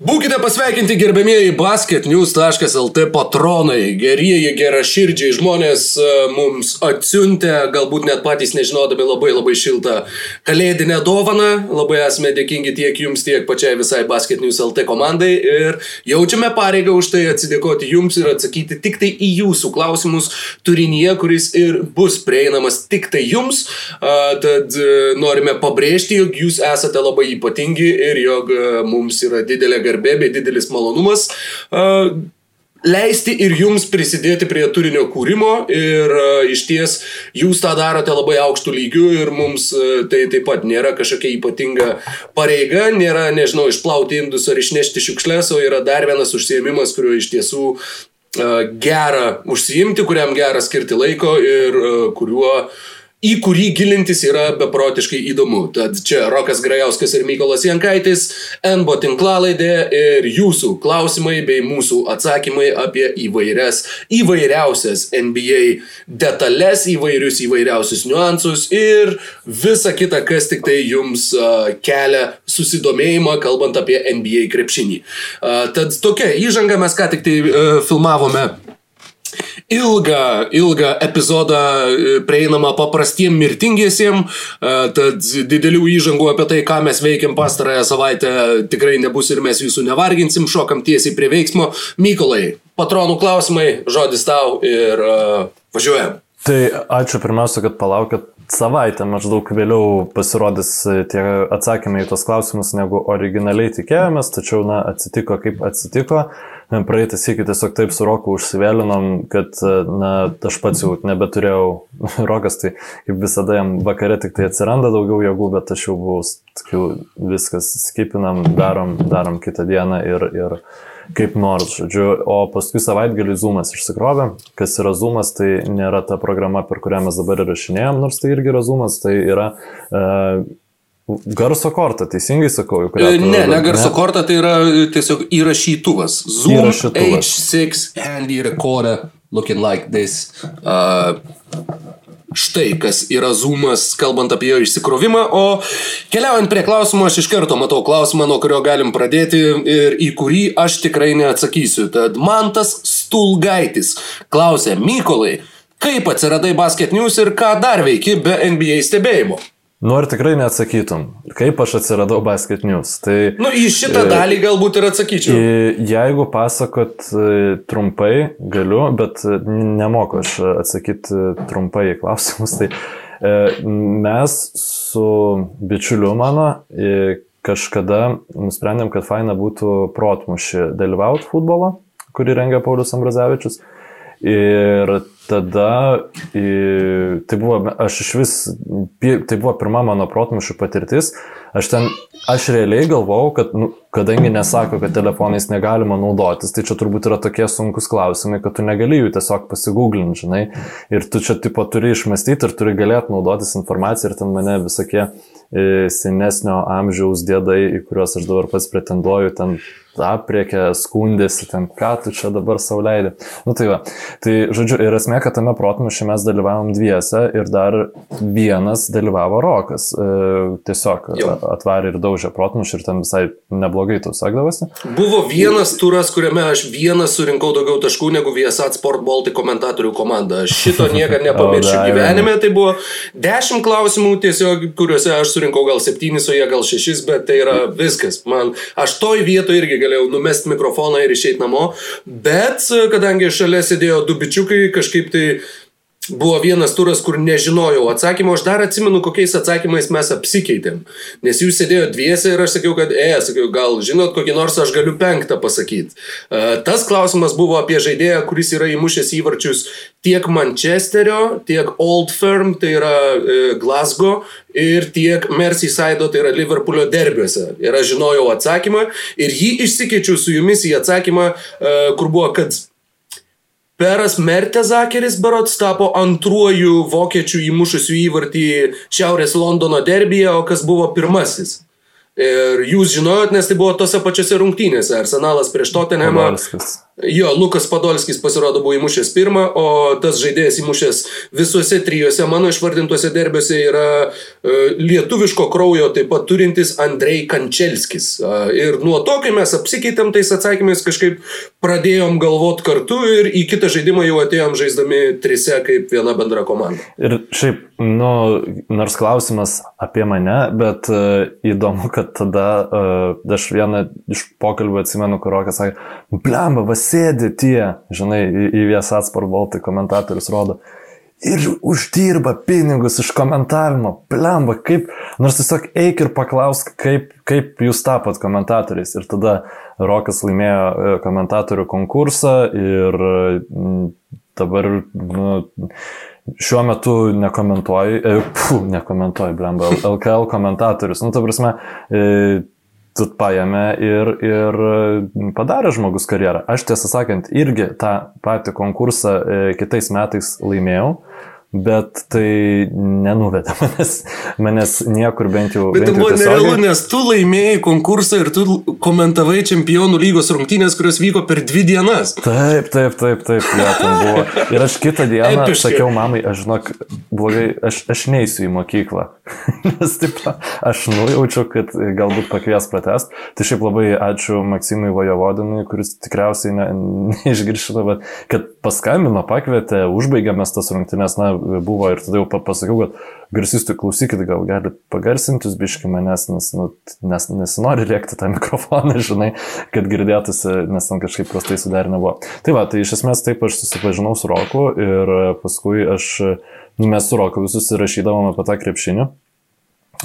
Būkite pasveikinti gerbėmieji basketnews.lt patronai, gerieji, geraširdžiai žmonės e, mums atsiuntė, galbūt net patys nežinodami labai labai šiltą kalėdinę dovaną. Labai esame dėkingi tiek jums, tiek pačiai visai basketnews.lt komandai ir jaučiame pareigą už tai atsidėkoti jums ir atsakyti tik tai į jūsų klausimus turinyje, kuris ir bus prieinamas tik tai jums. Tad e, norime pabrėžti, jog jūs esate labai ypatingi ir jog e, mums yra didelė garbė garbė bei didelis malonumas uh, leisti ir jums prisidėti prie turinio kūrimo ir uh, iš ties jūs tą darote labai aukštų lygių ir mums uh, tai taip pat nėra kažkokia ypatinga pareiga, nėra, nežinau, išplauti indus ar išnešti šiukšlės, o yra dar vienas užsiemimas, kuriuo iš tiesų uh, gera užsiimti, kuriam gera skirti laiko ir uh, kuriuo uh, į kurį gilintis yra beprotiškai įdomu. Tad čia Rokas Grajauskas ir Mykolas Jankaitis, NBO tinklalaidė ir jūsų klausimai bei mūsų atsakymai apie įvairias, įvairiausias NBA detalės, įvairius įvairiausius niuansus ir visa kita, kas tik tai jums uh, kelia susidomėjimą, kalbant apie NBA krepšinį. Uh, tad tokia įžanga mes ką tik tai uh, filmavome ilgą, ilgą epizodą e, prieinamą paprastiem mirtingiesiem, e, tad didelių įžangų apie tai, ką mes veikiam pastarąją savaitę tikrai nebus ir mes jūsų nevarginsim, šokam tiesiai prie veiksmo. Mykolai, patronų klausimai, žodis tau ir uh, važiuojam. Tai ačiū pirmiausia, kad palaukėt savaitę maždaug vėliau pasirodys tie atsakymai į tos klausimus, negu originaliai tikėjomės, tačiau, na, atsitiko kaip atsitiko. Praeitą sėkį tiesiog taip su Roku užsivėlinom, kad, na, aš pats jau nebeturėjau Rokas, tai kaip visada jam vakare tik tai atsiranda daugiau jėgų, bet aš jau buvau, sakiau, viskas skipinam, darom, darom kitą dieną ir, ir kaip nors, žodžiu, o paskui savaitgalį Zoomas išsikrovė. Kas yra Zoomas, tai nėra ta programa, per kurią mes dabar įrašinėjom, nors tai irgi yra Zoomas, tai yra uh, Garso korta, teisingai sakau, jau. E, ne, ne garso ne? korta, tai yra tiesiog įrašytuvas. Zoom įrašytuvas. H6 handy recorder looking like this. Uh, štai kas yra zoomas, kalbant apie jo išsikrovimą, o keliaujant prie klausimo, aš iš karto matau klausimą, nuo kurio galim pradėti ir į kurį aš tikrai neatsakysiu. Tad man tas Stulgaitis klausė, Mykolai, kaip atsiradai Basket News ir ką dar veiki be NBA stebėjimo? Nu, ar tikrai neatsakytum, kaip aš atsiradau Basket News? Tai, nu, į šitą e, dalį galbūt ir atsakyčiau. Jeigu pasakot e, trumpai, galiu, bet nemoku aš atsakyti trumpai į klausimus. Tai e, mes su bičiuliu mano kažkada nusprendėm, kad faina būtų protmušį dalyvauti futbolo, kurį rengia Paulius Ambrazevičius. Ir tada tai buvo, aš iš vis, tai buvo pirma mano protmušių patirtis. Aš ten, aš realiai galvau, kad, nu, kadangi nesako, kad telefonais negalima naudotis, tai čia turbūt yra tokie sunkus klausimai, kad tu negali jų tiesiog pasigūglinti, žinai. Ir tu čia tipo turi išmastyti ir turi galėti naudotis informaciją ir ten mane visokie e, senesnio amžiaus dėdai, į kuriuos aš dabar pats pretenduoju, ten apriekė, skundėsi, ten ką tu čia dabar sauliaidė. Nu tai va, tai žodžiu, ir esmė, kad tame protmušė mes dalyvavom dviese ir dar vienas dalyvavo Rokas. E, tiesiog Jau. atvarė ir daužė protmušį ir ten visai neblogai tau sakdavosi. Buvo vienas turas, kuriame aš vienas surinkau daugiau taškų negu Viesat Sport Baltic komentatorių komanda. Aš šito niekada nepamiršiu gyvenime. Tai buvo dešimt klausimų tiesiog, kuriuose aš surinkau gal septynis, o jie gal šešis, bet tai yra viskas. Man, aš toj vietoje irgi galėjau numesti mikrofoną ir išeiti namo, bet kadangi šalia sėdėjo du bičiukai, kažkaip tai buvo vienas turas, kur nežinojau atsakymą, aš dar atsimenu, kokiais atsakymais mes apsikeitėm. Nes jūs sėdėjote dviese ir aš sakiau, kad, e, sakiau, gal žinot, kokį nors aš galiu penktą pasakyti. Uh, tas klausimas buvo apie žaidėją, kuris yra įmušęs įvarčius tiek Manchesterio, tiek Old Firm, tai yra uh, Glasgow, ir tiek Merseyside, tai yra Liverpoolio derbiuose. Ir aš žinojau atsakymą ir jį išsikeičiau su jumis į atsakymą, uh, kur buvo, kad Peras Mertezakeris berots tapo antruoju vokiečių įmušusiu įvartį Šiaurės Londono derbyje, o kas buvo pirmasis. Ir jūs žinojot, nes tai buvo tose pačiose rungtynėse. Arsenalas prieš Tottenhamą. Jo, Lukas Podolskis pasirodo buvo įmušęs pirmą, o tas žaidėjas įmušęs visuose trijuose mano išvardintuose derbiuose yra e, lietuviško kraujo taip pat turintis Andrei Kančelskis. E, ir nuo to, kai mes apsikeitėm tais atsakymais, kažkaip pradėjom galvoti kartu ir į kitą žaidimą jau atėjom žaisdami trise kaip viena bendra komanda. Ir šiaip, nu, nors klausimas apie mane, bet uh, įdomu, kad tada uh, aš vieną iš pokalbų atsimenu, kur Rokas sakė, blemba, vas sėdi tie, žinai, į, į Viesat Sport Baltai komentatorius rodo. Ir uždirba pinigus iš komentavimo. Plemba, kaip, nors tiesiog eik ir paklausk, kaip, kaip jūs tapot komentatoriais. Ir tada Rokas laimėjo e, komentatorių konkursą ir dabar, nu, šiuo metu nekomentuoju, e, pfu, nekomentuoju, blemba, LKL komentatorius. Nu, ta prasme, e, paėmė ir, ir padarė žmogus karjerą. Aš tiesą sakant, irgi tą patį konkursą e, kitais metais laimėjau. Bet tai nenuvedė manęs, manęs niekur bent jau. Bet tai buvo nerealu, nes tu laimėjai konkursą ir tu komentavai čempionų lygos rungtynės, kurios vyko per dvi dienas. Taip, taip, taip, taip, ja, buvo. Ir aš kitą dieną Epiškai. sakiau mamai, aš žinok, blogai, aš, aš neįsiu į mokyklą. nes taip, aš nujaučiu, kad galbūt pakvies pratest. Tai šiaip labai ačiū Maksimui Vajovodinui, kuris tikriausiai ne, neišgiršino, bet kad paskambino, pakvietė, užbaigėme tas rungtynės, na, buvo ir tada jau pasakiau, kad garsistui klausykit, gal galit pagarsintis biški manęs, nes, nu, nes nesinori rėkti tą mikrofoną, žinai, kad girdėtųsi, nes ten kažkaip prastai suderinę buvo. Tai va, tai iš esmės taip aš susipažinau su Roku ir paskui aš, nu, mes su Roku visus įrašydavom apie tą krepšinį.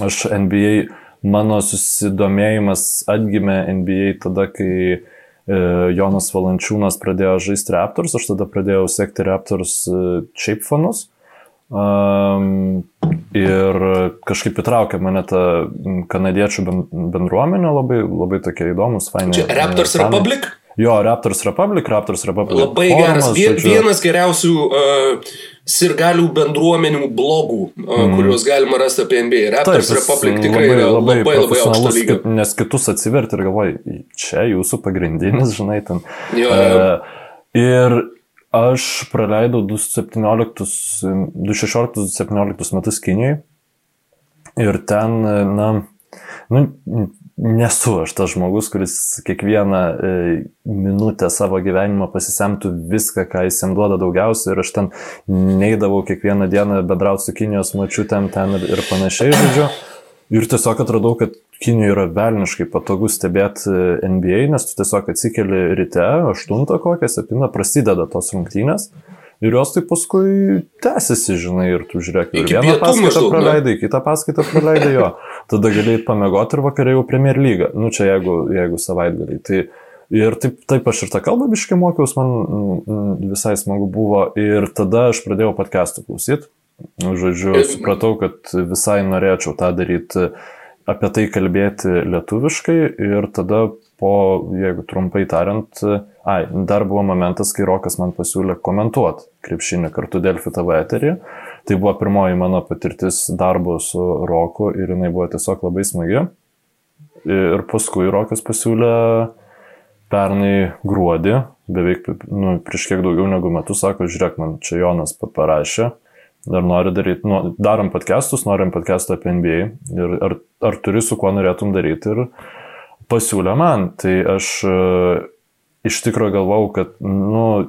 Aš NBA, mano susidomėjimas atgimė NBA tada, kai Jonas Valančiūnas pradėjo žaisti Raptors, aš tada pradėjau sekti Raptors e, šiaip fanus. Um, ir kažkaip įtraukė mane tą kanadiečių bendruomenę, labai, labai tokie įdomus, faini. Čia Raptors fanai. Republic? Jo, Raptors Republic, Raptors Republic. Labai formas, geras, žodžiu. vienas geriausių uh, sirgalių bendruomenių blogų, mm. kuriuos galima rasti apie NBA. Raptors Taip, Republic tikrai labai, yra labai, labai, labai aukšto lygio. Nes kitus atsiverti ir galvoji, čia jūsų pagrindinis, žinai, ten. Jo, jo. Uh, ir Aš praleidau 2016-2017 metus Kinijoje ir ten, na, nu, nesu aš tas žmogus, kuris kiekvieną e, minutę savo gyvenimo pasisemtų viską, ką jis jam duoda daugiausiai ir aš ten neįdavau kiekvieną dieną bendrauti su Kinijos mačiutėm ten ir, ir panašiai, žodžiu. Ir tiesiog atradau, kad Kinijoje yra velniškai patogu stebėti e, NBA, nes tu tiesiog atsikeli ryte, 8 kokią, 7 prasideda tos rungtynės. Ir jos tai paskui tęsiasi, žinai, ir tu žiūrėk, ir vieną paskaitą praleidai, kitą paskaitą praleidai jo. Tada galėjai pamėgoti ir vakarė jau Premier League. Nu, čia jeigu, jeigu savaitgaliai. Tai, ir taip, taip aš ir tą kalbą biškai mokiausi, man mm, visai smagu buvo. Ir tada aš pradėjau podcastų klausyti. Nu, žodžiu, supratau, kad visai norėčiau tą daryti apie tai kalbėti lietuviškai ir tada po, jeigu trumpai tariant, ai, dar buvo momentas, kai Rokas man pasiūlė komentuoti krepšinį kartu Delfi TV eterį. Tai buvo pirmoji mano patirtis darbo su Roku ir jinai buvo tiesiog labai smagi. Ir paskui Rokas pasiūlė pernai gruodį, beveik nu, prieš kiek daugiau negu metus, sako, žiūrėk, man čia Jonas parašė, dar nori daryti, nu, darom podcastus, norim podcastą apie NBA ir ar, ar turi su kuo norėtum daryti ir pasiūlė man. Tai aš uh, iš tikrųjų galvau, kad, nu,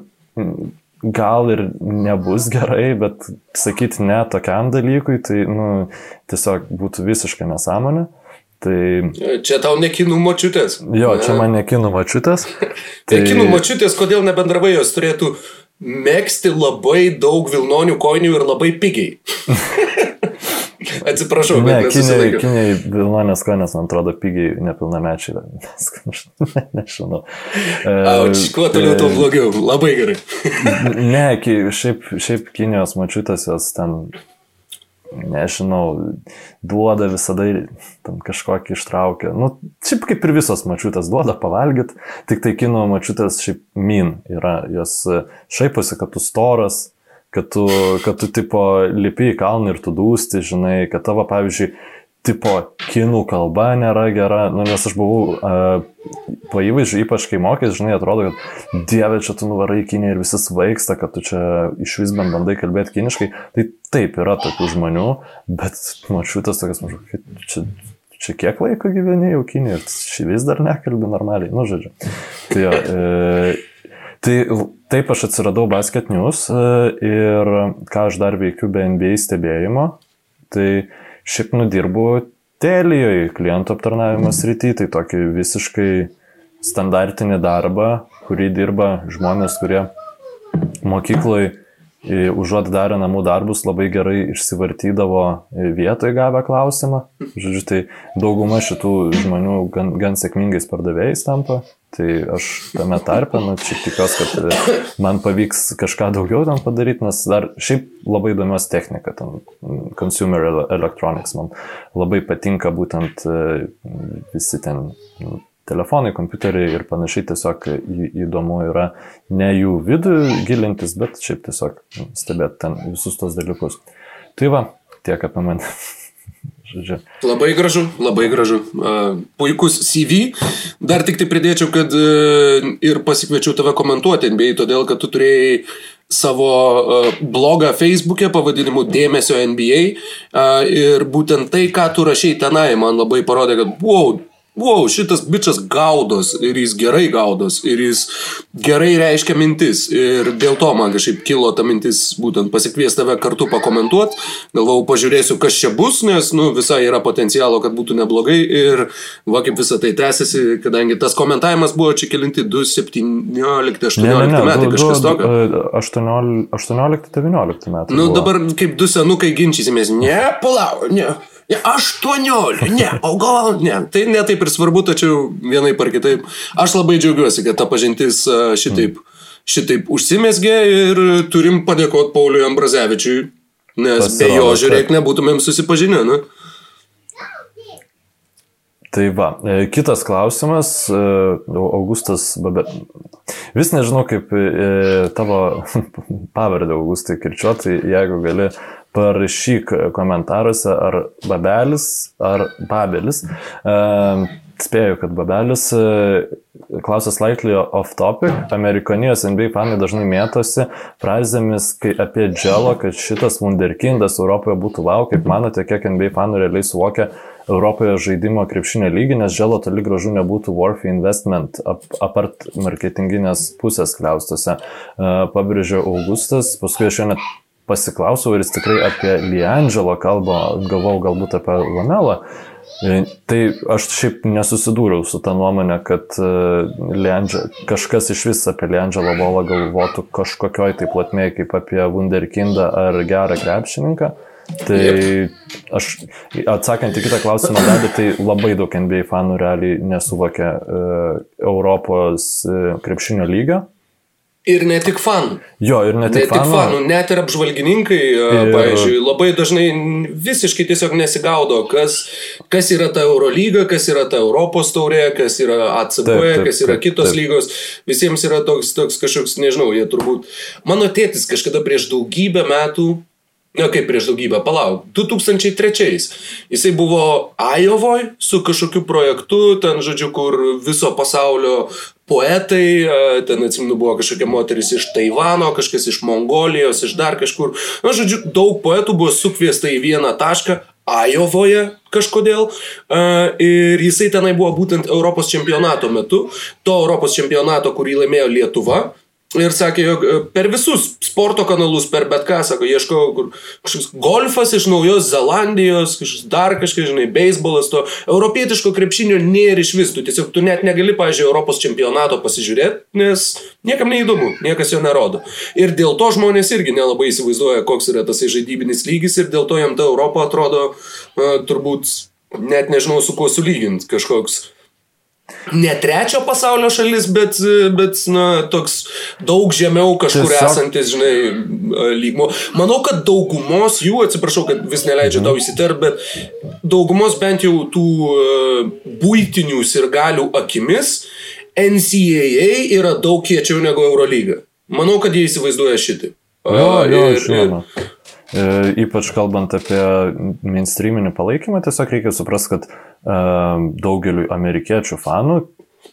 gal ir nebus gerai, bet sakyti ne tokiam dalykui, tai, nu, tiesiog būtų visiškai nesąmonė. Tai... Čia tau nekinų močiutės. Jo, čia man nekinų močiutės. tai kinų močiutės, kodėl nebendravai jos turėtų mėgsti labai daug vilnonių koinių ir labai pigiai. Atsiprašau, ne, bet kiniai, kiniai Vilnonės konės, man atrodo, pigiai nepilnamečiai. Nežinau. Auč, kuo toliau, tuo blogiau. Labai gerai. ne, šiaip, šiaip Kinijos mačiutės jos ten nežinau, duoda visada tam kažkokį ištraukia. Nu, šiaip kaip ir visos mačiutės duoda pavalgyti, tik tai kino mačiutės šiaip min yra, jos šaiposi, kad tu storas, kad tu, kad tu tipo lipi į kalną ir tu dūsti, žinai, kad tavo, pavyzdžiui, tipo, kinų kalba nėra gera, nu, nes aš buvau uh, po įvaizdžių, ypač kai mokys, žinai, atrodo, kad dieve čia tu nuvarai kinį ir visi svaigsta, kad tu čia iš vis bent bandai kalbėti kiniškai. Tai taip yra tokių žmonių, bet mačiutas tokias mažu, čia, čia kiek laiko gyveni jau kinį ir šį vis dar nekalbi normaliai, nu, žodžiu. Tai, jo, e, tai taip aš atsiradau Basket News e, ir ką aš dar veikiu be NBA stebėjimo, tai Šiaip nudirbu Telijoje klientų aptarnavimo srity, tai tokį visiškai standartinį darbą, kurį dirba žmonės, kurie mokykloje užuot darę namų darbus labai gerai išsivartydavo vietoje gavę klausimą. Žodžiu, tai dauguma šitų žmonių gan, gan sėkmingais pardavėjais tampa. Tai aš tame tarpe, nu, šiaip tikiuosi, kad man pavyks kažką daugiau ten padaryti, nes dar šiaip labai įdomios technika, ten consumer electronics, man labai patinka būtent visi ten telefonai, kompiuteriai ir panašiai tiesiog įdomu yra ne jų vidų gilintis, bet šiaip tiesiog stebėti ten visus tos dalykus. Tai va, tiek apie mane. Žodžiu. Labai gražu, labai gražu. Puikus CV. Dar tik tai pridėčiau, kad e, ir pasikviečiau tave komentuoti NBA, todėl kad tu turėjai savo blogą Facebook'e pavadinimu Dėmesio NBA. Ir būtent tai, ką tu rašiai tenai, man labai parodė, kad wow, wow, šitas bičias gaudos ir jis gerai gaudos ir jis gerai reiškia mintis. Ir dėl to man kažkaip kilo ta mintis būtent pasikviesti tave kartu pakomentuoti. Galvau, pažiūrėsiu, kas čia bus, nes nu, visai yra potencialo, kad būtų neblogai. Ir va kaip visą tai tęsiasi, kadangi tas komentavimas buvo čia kilinti 2, 17, 18 ne, ne, ne, metai, du, kažkas tokio. 18, 18, 19 metai. Nu dabar kaip du senukai ginčysimės. Ne, palauk, ne. Ne, 18, ne, o gal ne. Tai netaip ir svarbu, tačiau vienai par kitaip. Aš labai džiaugiuosi, kad ta pažintis šitaip, šitaip užsimesgė ir turim padėkoti Pauliui Ambrazevičiui, nes Pasirodo, be jo, žiūrėk, nebūtumėm susipažinę. Ne? Tai va, e, kitas klausimas, e, Augustas Babė. Vis nežinau, kaip e, tavo pavardę Augustai kirčiuoti, jeigu gali parašyk komentaruose ar babelis ar babelis. Spėju, kad babelis klausia slightly off topic. Amerikonijos NBA fanai dažnai mėtosi frazėmis apie dželo, kad šitas wunderkindas Europoje būtų wow. Kaip manote, kiek NBA fanų realiai suvokia Europoje žaidimo krepšinio lygį, nes dželo toli gražu nebūtų worth investment, ap, apart marketinginės pusės kliaustose. Pabrėžė Augustas, paskui aš net pasiklausiau ir jis tikrai apie Liangelo kalbą, galvau galbūt apie Lamelą. E, tai aš šiaip nesusidūriau su tą nuomonę, kad e, Leandžel, kažkas iš vis apie Leandželą Volą galvotų kažkokioj tai platmėje kaip apie Wunderkindą ar gerą krepšininką. Tai aš atsakant į kitą klausimą dalį, tai labai daug NBA fanų realiai nesuvokia uh, Europos uh, krepšinio lygio. Ir ne tik fanų. Jo, ir ne tik, ne fanų. tik fanų. Net ir apžvalgininkai, ir... pavyzdžiui, labai dažnai visiškai tiesiog nesigaudo, kas, kas yra ta Eurolyga, kas yra ta Europos taurė, kas yra ACB, taip, taip, kas yra kitos taip. lygos. Visiems yra toks, toks kažkoks, nežinau, jie turbūt. Mano tėtis kažkada prieš daugybę metų Na, kaip prieš daugybę, palauk, 2003-ais. Jisai buvo Ajovoj su kažkokiu projektu, ten, žodžiu, kur viso pasaulio poetai, ten atsiminu buvo kažkokia moteris iš Taivano, kažkas iš Mongolijos, iš dar kažkur. Na, žodžiu, daug poetų buvo sukviesta į vieną tašką Ajovoje kažkodėl. Ir jisai tenai buvo būtent Europos čempionato metu. To Europos čempionato, kurį laimėjo Lietuva. Ir sakė, jog e, per visus sporto kanalus, per bet ką, sako, ieško kur, kažkoks golfas iš Naujos Zelandijos, kažkoks dar kažkas, žinai, beisbolas, to europietiško krepšinio nėra iš vis, tu tiesiog tu net negali, pažiūrėjau, Europos čempionato pasižiūrėti, nes niekam neįdomu, niekas jo nerodo. Ir dėl to žmonės irgi nelabai įsivaizduoja, koks yra tas žaidybinis lygis ir dėl to jam ta Europa atrodo uh, turbūt net nežinau su kuo sulyginti kažkoks ne trečio pasaulio šalis, bet, bet na, toks daug žemiau kažkur Tiesiog... esantis, žinai, lygmo. Manau, kad daugumos jų, atsiprašau, kad vis neleidžiu mhm. tau įsiterpti, bet daugumos bent jau tų uh, būtinių ir galių akimis NCAA yra daug kiečiau negu Eurolyga. Manau, kad jie įsivaizduoja šitą. Jo, jo, ir, žinoma. E, ypač kalbant apie mainstreaminį palaikymą, tiesiog reikia suprasti, kad e, daugeliu amerikiečių fanų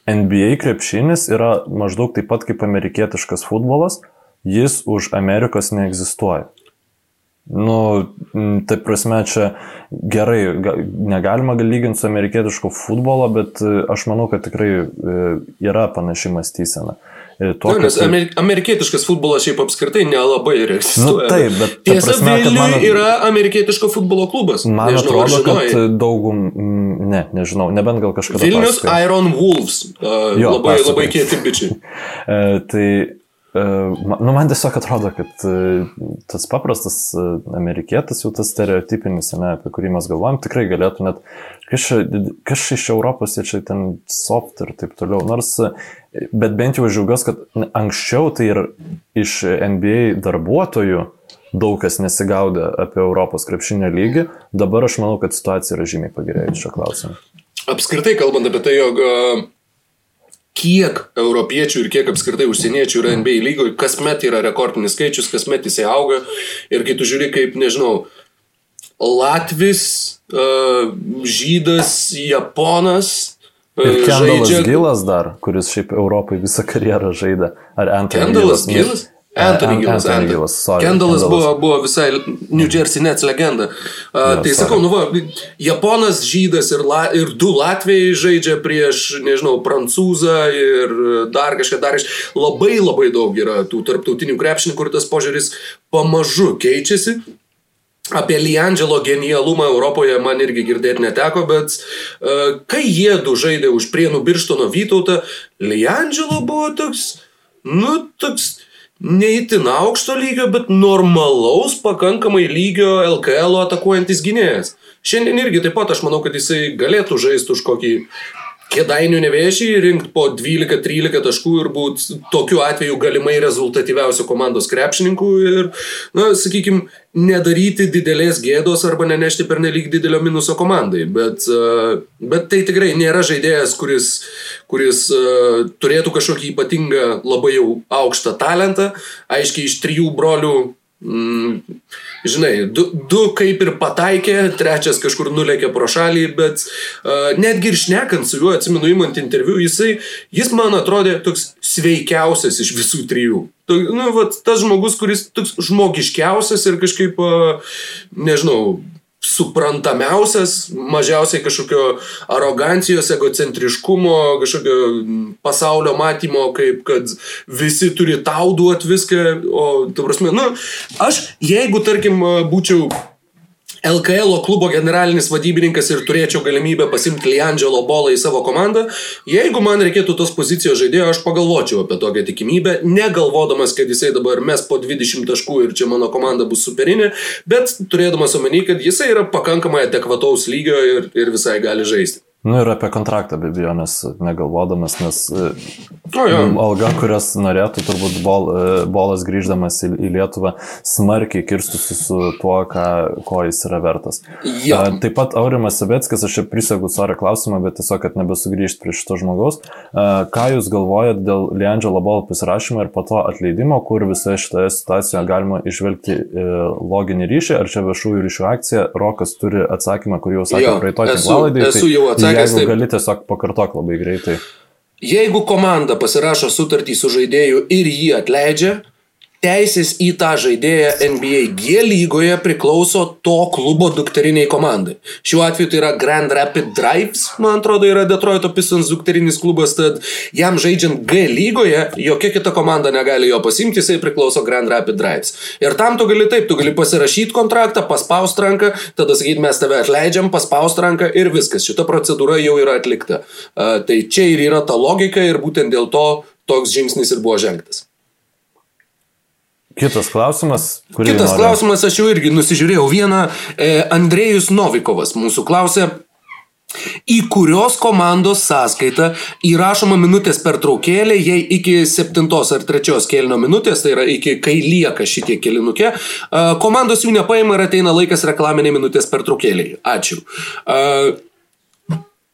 NBA krepšinis yra maždaug taip pat kaip amerikietiškas futbolas, jis už Amerikos neegzistuoja. Nu, tai prasme, čia gerai, negalima gal lyginti su amerikietiško futbolo, bet e, aš manau, kad tikrai yra panaši mąstysena. Tuo, Na, nes kad... Amer amerikietiškas futbolas šiaip apskritai nelabai ir egzistuoja. Nu, taip, bet tiesa, prasme, Vilniui mano... yra amerikietiško futbolo klubas. Man nežinau, atrodo, kad daugum, ne, nežinau, nebent gal kažkada. Vilnius paskai. Iron Wolves. Uh, jo, labai, pasakai. labai kieti bičiai. uh, tai Nu, man tiesiog atrodo, kad tas paprastas amerikietis, jau tas stereotipinis, ne, apie kurį mes galvojam, tikrai galėtų net, kas iš Europos, jie čia ten soft ir taip toliau. Nors, bet bent jau žiūgas, kad anksčiau tai ir iš NBA darbuotojų daug kas nesigaudė apie Europos krepšinio lygį, dabar aš manau, kad situacija yra žymiai pagerėjusi šio klausimu. Apskritai kalbant apie tai, jog kiek europiečių ir kiek apskritai užsieniečių yra NBA lygoje, kasmet yra rekordinis skaičius, kasmet jisai auga. Ir kai tu žiūri, kaip, nežinau, Latvis, uh, Žydas, Japonas. Uh, ir Kendalas žaidžia... Gilas dar, kuris šiaip Europai visą karjerą žaidė. Ar Kendalas Gilas? Gilas? Anthony Gilas. Anthony Gilas. Kendalas buvo, buvo visai New Jersey Nets legenda. Uh, yeah, tai sorry. sakau, nu va, Japonas, Žydas ir, la, ir du Latvijai žaidžia prieš, nežinau, Prancūzą ir dar kažką dar iš. Labai labai daug yra tų tarptautinių krepšininkų, kur tas požiūris pamažu keičiasi. Apie Liangelo genialumą Europoje man irgi girdėti neteko, bet uh, kai jie du žaidė už Prienų Birštono Vytautą, Liangelo buvo toks, nu, toks neįtin aukšto lygio, bet normalaus pakankamai lygio LKL atakuojantis gynėjas. Šiandien irgi taip pat aš manau, kad jisai galėtų žaisti už kokį kėdainių nevėžį, rinkti po 12-13 taškų ir būti tokiu atveju galimai rezultatyviausių komandos krepšininkų ir, na, sakykime, nedaryti didelės gėdos arba nenešti per nelik didelio minuso komandai. Bet, bet tai tikrai nėra žaidėjas, kuris, kuris turėtų kažkokį ypatingą labai jau aukštą talentą. Aiškiai iš trijų brolių Mm, žinai, du, du kaip ir pataikė, trečias kažkur nulėkė pro šalį, bet uh, netgi ir šnekant su juo, atsimenu, įmant interviu, jisai, jis man atrodė toks sveikiausias iš visų trijų. Tu, nu, vat, tas žmogus, kuris toks žmogiškiausias ir kažkaip, uh, nežinau, suprantamiausias, mažiausiai kažkokio arogancijos, egocentriškumo, kažkokio pasaulio matymo, kaip kad visi turi tau duoti viską, o, tu prasme, nu, aš, jeigu, tarkim, būčiau LKL klubo generalinis vadybininkas ir turėčiau galimybę pasimti Liangelo bolą į savo komandą, jeigu man reikėtų tos pozicijos žaidėjo, aš pagalvočiau apie tokią tikimybę, negalvodamas, kad jisai dabar mes po 20 taškų ir čia mano komanda bus superinė, bet turėdamas omeny, kad jisai yra pakankamai adekvataus lygio ir, ir visai gali žaisti. Nu ir apie kontraktą be abejo, nes negalvodamas, nes o, jo. alga, kurias norėtų, turbūt bol, e, bolas grįždamas į, į Lietuvą smarkiai kirstusi su tuo, ką, ko jis yra vertas. Jo. Taip pat Aurimas Sabetskis, aš čia prisegu sorry klausimą, bet tiesiog, kad nebesugrįžti prie šito žmogaus. Ką jūs galvojat dėl Leandželo bolo pasirašymo ir po to atleidimo, kur visoje šitoje situacijoje galima išvelgti e, loginį ryšį, ar čia viešųjų ryšių akcija, Rokas turi atsakymą, kurį jau sakė praeitoj tinklalaidai. Esu tai jau atsakęs Jeigu taip. gali tiesiog pakartok labai greitai. Jeigu komanda pasirašo sutartį su žaidėju ir jį atleidžia, teisės į tą žaidėją NBA G lygoje priklauso to klubo dukteriniai komandai. Šiuo atveju tai yra Grand Rapid Drives, man atrodo, yra Detroito Pistons dukterinis klubas, tad jam žaidžiant G lygoje jokia kita komanda negali jo pasimti, jisai priklauso Grand Rapid Drives. Ir tam tu gali taip, tu gali pasirašyti kontraktą, paspaust ranką, tada sakyti, mes tave atleidžiam, paspaust ranką ir viskas. Šita procedūra jau yra atlikta. Uh, tai čia ir yra ta logika ir būtent dėl to toks žingsnis ir buvo žengtas. Kitas klausimas. Kitas nori? klausimas, aš jau irgi nusižiūrėjau vieną. E, Andrėjus Novikovas mūsų klausė, į kurios komandos sąskaitą įrašoma minutės per traukėlę, jei iki 7 ar 3 kėlinio minutės, tai yra iki kai lieka šitie kėlinukė, e, komandos jų nepaima ir ateina laikas reklaminiai minutės per traukėlį. Ačiū. E,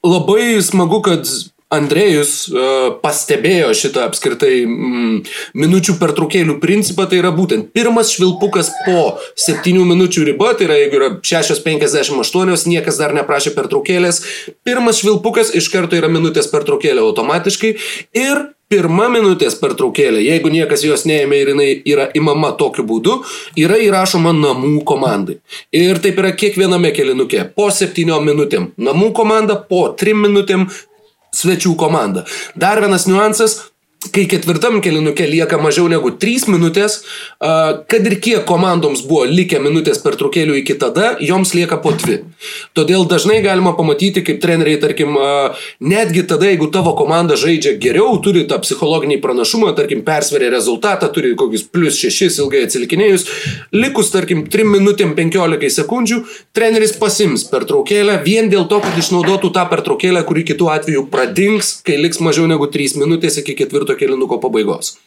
labai smagu, kad Andrėjus uh, pastebėjo šitą apskritai mm, minučių pertraukėlių principą, tai yra būtent pirmas švilpukas po 7 minučių riba, tai yra jeigu yra 6.58, niekas dar neprašė pertraukėlės, pirmas švilpukas iš karto yra minutės pertraukėlė automatiškai ir pirma minutės pertraukėlė, jeigu niekas jos neėmė ir jinai yra imama tokiu būdu, yra įrašoma namų komandai. Ir taip yra kiekviename kelinuke. Po septyniom minutėm namų komanda, po trim minutėm svečių komanda. Dar vienas niuansas, kai ketvirtam kelinuke lieka mažiau negu 3 minutės, kad ir kiek komandoms buvo likę minutės per trukėlių iki tada, joms lieka po 2. Todėl dažnai galima pamatyti, kaip treneriai, tarkim, netgi tada, jeigu tavo komanda žaidžia geriau, turi tą psichologinį pranašumą, tarkim, persveria rezultatą, turi kokius plus 6 ilgai atsilikinėjus, likus, tarkim, 3 minutėm 15 sekundžių, treneris pasims per traukėlę vien dėl to, kad išnaudotų tą pertraukėlę, kuri kitų atveju pradings, kai liks mažiau negu 3 minutės iki ketvirto ketvirto kilinuko pabaigos.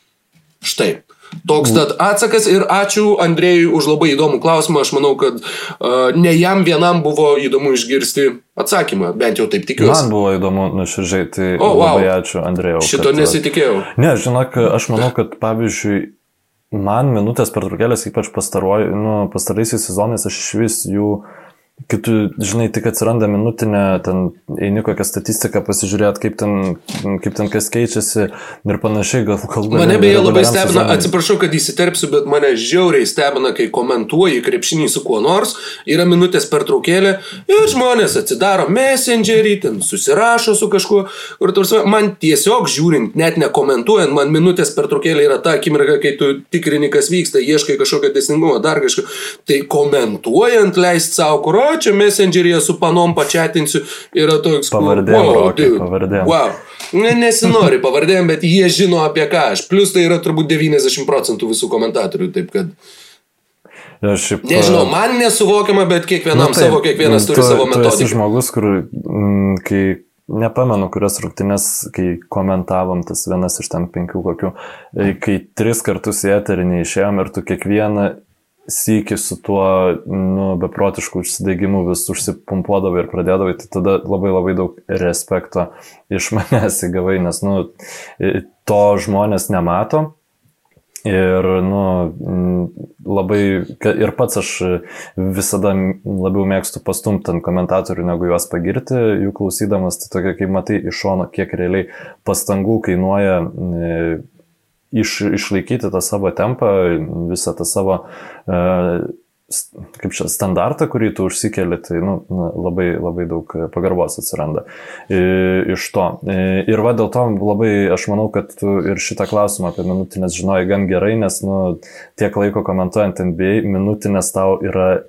Štai. Toks tad atsakas ir ačiū Andrėjui už labai įdomų klausimą. Aš manau, kad uh, ne jam vienam buvo įdomu išgirsti atsakymą, bent jau taip tikiuosi. Man buvo įdomu nuoširdžiai, tai O, wow. labai ačiū Andrėjau. Šito kad- nesitikėjau. Ne, žinok, aš manau, kad pavyzdžiui, man minutės pertraukėlės, ypač pastaruoju, nu, pastaraisiais sezonais, aš iš vis jų, kai tu, žinai, tik atsiranda minutinė, ten eini kokią statistiką pasižiūrėti, kaip ten, kaip ten kas keičiasi ir panašiai, gal kalba. Mane beje labai stebina, atsiprašau, kad įsiterpsiu, bet mane žiauriai stebina, kai komentuoji krepšinį su kuo nors, yra minutės pertraukėlė ir žmonės atsidaro messengerį, ten susirašo su kažkuo. Ir tarsi, man tiesiog žiūrint, net nekomentuojant, man minutės pertraukėlė yra ta akimirka, kai tu tikrini, kas vyksta, ieškai kažkokio teisingumo, dar kažko. Tai komentuojant, leist savo, kur, o čia messengeryje su panom pačiatinsiu, yra toks... kur, Pavardėm, Rokai, dude, pavardėm. Wow. Ne, nesinori pavardėm, bet jie žino apie ką aš. Plus tai yra turbūt 90 procentų visų komentatorių, taip kad... Šiaip, Nežinau, man nesuvokiama, bet kiekvienam Nu, taip, savo, kiekvienas turi tu, savo metodiką. žmogus, kur, mm, kai nepamenu, kurias rungtynės, kai komentavom tas vienas iš ten penkių kokių, e, kai tris kartus į eterį neišėjom ir tu kiekvieną sykį su tuo, nu, beprotišku užsidegimu vis užsipumpuodavai ir pradėdavai, tai tada labai labai daug respekto iš manęs įgavai, nes, nu, to žmonės nemato. Ir, nu, labai, ir pats aš visada labiau mėgstu pastumti ant komentatorių, negu juos pagirti, jų klausydamas, tai tokia, kaip matai iš šono, kiek realiai pastangų kainuoja iš, išlaikyti tą savo tempą, visą tą savo, s- kaip čia, standartą, kurį tu užsikeli, tai nu, labai, labai daug pagarbos atsiranda e, iš to. E, Ir va dėl to labai aš manau, kad tu ir šitą klausimą apie minutinės žinojai gan gerai, nes nu, tiek laiko komentuojant NBA, minutinės tau yra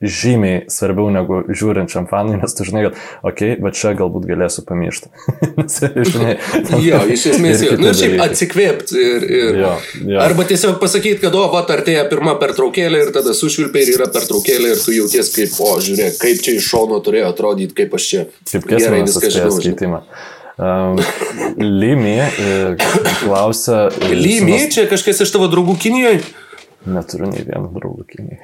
žymiai svarbiau negu žiūrinčiam fanui, nes tu žinai, kad, okei, okay, bet čia galbūt galėsiu pamiršti. Žinai, Jo, iš esmės, jo. Nu, šiaip atsikvėpti ir... ir... Jo, jo. Arba tiesiog pasakyti, kad, o, va, artėja pirma pertraukėlė ir tada sušvilpė ir yra pertraukėlė ir tu jauties kaip, o, žiūrėk, kaip čia iš šono turėjo atrodyti, kaip aš čia Kaip gerai viską žinau. skaitimą. Um, Limi e, klausia. e, Lymi, čia kažkas iš tavo draugų Kinijoje? Neturiu nei vieno draugų Kinijai.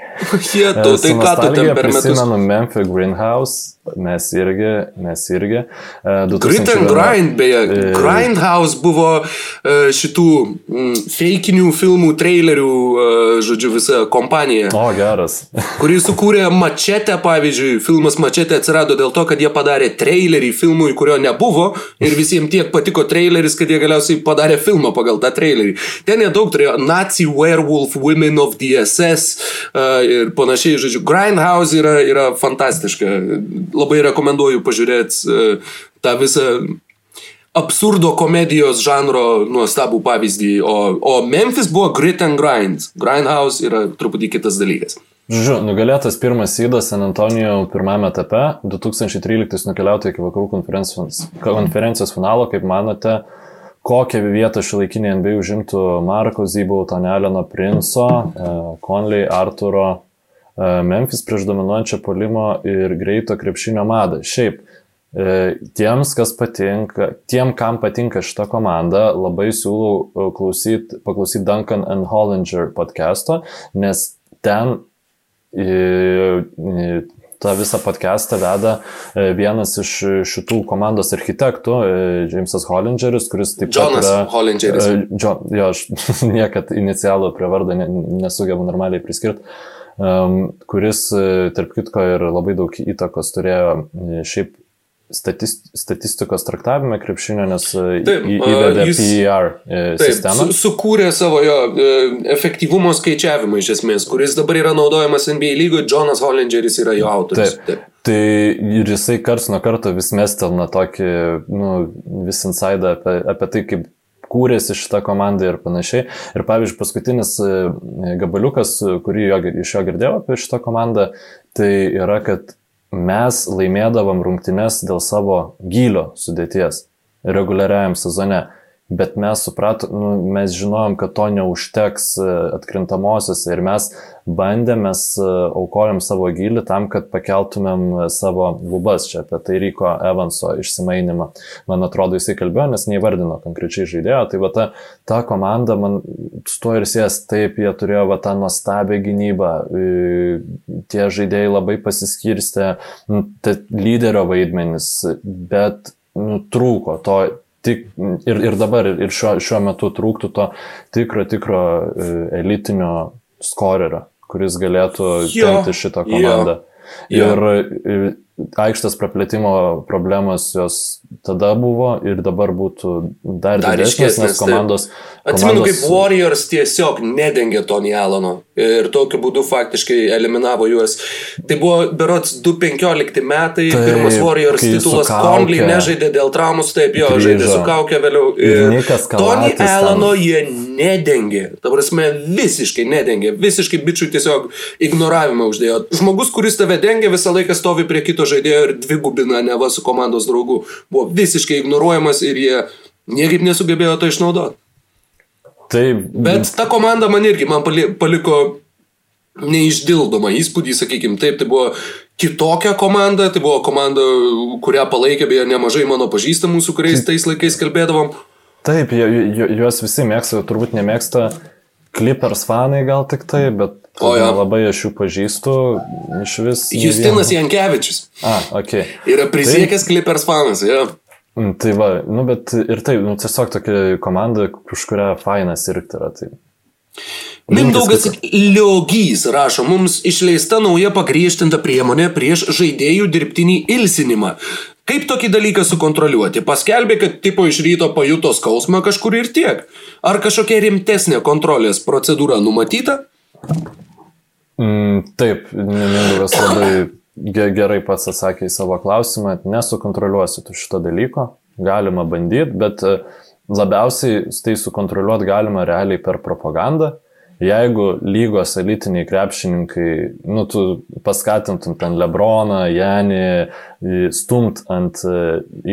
Jie, tu, tai ką tu ten per metus? Prisimenu Memphis Greenhouse, mes irgi, mes irgi. E, Grit and 2001 Grind, beje, E, Grindhouse buvo e, šitų mm, feikinių filmų, trailerių, žodžiu, visa kompanija. O, geras. Kurį sukūrė Mačetė, pavyzdžiui, filmas Mačetė atsirado dėl to, kad jie padarė trailerį filmui, kurio nebuvo ir visiems tiek patiko traileris, kad jie galiausiai padarė filmą pagal tą trailerį. Ten jie daug turėjo Nazi Werewolf, Women of the SS ir panašiai, žodžiu, Grindhouse yra, yra fantastiška. Labai rekomenduoju pažiūrėti uh, tą visą absurdo komedijos žanro nuostabų pavyzdį, o, o Memphis buvo Grit and Grind. Grindhouse yra truputį kitas dalykas. Žodžiu, nugalėtas pirmas įdas San Antonijo pirmame etape, 2013 nukeliauti iki vakarų konferencijos, konferencijos finalo, kaip manote, kokią vietą šiuolaikinė NBA užimtų Marko Zybau, Tonelino Princo, e, Conley, Arturo, e, Memphis prieš dominuojančią polimo ir greito krepšinio madą. Šiaip, e, tiems, kas patinka, tiem, kam patinka šita komanda, labai siūlau klausyti, paklausyti Duncan and Hollinger podcast'o, nes ten tą visą podcastą veda e, vienas iš šitų komandos architektų, Jamesas Hollingeris, kuris taip pat Jonas. Hollingeris. Jo, jo, aš niekad inicialų prie vardą nesugebu normaliai priskirti. Kuris, tarp kitko, ir labai daug įtakos turėjo šiaip statist, statistikos traktavime krepšinio, nes e, taip, įvedė jis, PER e, taip, sistemą. Su, sukūrė savo jo e, efektyvumo skaičiavimą iš esmės, kuris dabar yra naudojamas NBA lygoje, Jonas Hollingeris yra jo autorius. Taip. taip. Tai ir jisai karts nuo karto vis mestelna tokį, nu, vis insaidą apie, apie tai, kaip kūrėsi šitą komandą ir panašiai. Ir pavyzdžiui, paskutinis gabaliukas, kurį jo, iš jo girdėjau apie šitą komandą, tai yra, kad mes laimėdavom rungtynes dėl savo gylio sudėties reguliariajam sezone bet mes supratom, nu, mes žinojom, kad to neužteks e, atkrintamosiose ir mes bandėm, mes e, aukojom savo gilį tam, kad pakeltumėm e, savo lubas. Čia apie tai Ryko Evanso išsimainimą. Man atrodo, jisai kalbėjo, nes neįvardino konkrečiai žaidėjo, tai va ta, ta komanda man su tuo ir sės, taip, jie turėjo va tą nuostabią gynybą, tie žaidėjai labai pasiskirstė, lyderio vaidmenis, bet nu, trūko to tik, ir, ir dabar, ir šiuo, šiuo metu trūktų to tikro, tikro e, elitinio skorerio, kuris galėtų tempti šitą komandą. Jo. Ir jo aikštės praplėtimo problemos jos tada buvo ir dabar būtų dar, dar didesnės, nes komandos... Atsimenu, komandos... kaip Warriors tiesiog nedengė Tony Alano ir tokiu būdu faktiškai eliminavo juos. Tai buvo berots 2015 metai, taip, pirmas Warriors titulas Conley nežaidė dėl traumus, taip jo, grįžo. žaidė su kaukė vėliau. Ir Tony Alano jie nedengė, ta prasme visiškai nedengė, visiškai bičių tiesiog ignoravimą uždėjo. Žmogus, kuris tave dengia, visą laiką stovi prie kito žaidėjo ir dvigubina neva su komandos draugu. Buvo visiškai ignoruojamas ir jie niekaip nesugebėjo to išnaudoti. Taip. Bet ta komanda man irgi man paliko neišdildomą įspūdį, sakykime, taip, tai buvo kitokia komanda, tai buvo komanda, kurią palaikė beje nemažai mano pažįstamų, su kuriais tais laikais kalbėdavom. Taip, juos visi mėgsta, turbūt nemėgsta Clippers fanai gal tik tai, bet o, ja. labai aš jų pažįstu iš vis. Justinas Jankievičius. A, ok. Yra prisiekęs tai, Clippers fanas, jo. Ja. Tai va, nu bet ir tai, nu tiesiog tokia komanda, už kurią fainas irgi yra. Tai. Mindaugas Liogys rašo, mums išleista nauja pagriežtinta priemonė prieš žaidėjų dirbtinį ilsinimą. Kaip tokį dalyką sukontroliuoti? Paskelbė, kad tipo iš ryto pajuto skausmą kažkur ir tiek. Ar kažkokia rimtesnė kontrolės procedūra numatyta? Mm, taip, Mindaugas labai gerai pats atsakė į savo klausimą. Nesukontroliuosiu šito dalyko. Galima bandyti, bet e, labiausiai tai sukontroliuoti galima realiai per propagandą jeigu lygos elitiniai krepšininkai, nu, tu paskatintum ten Lebroną, Janį, stumt ant e,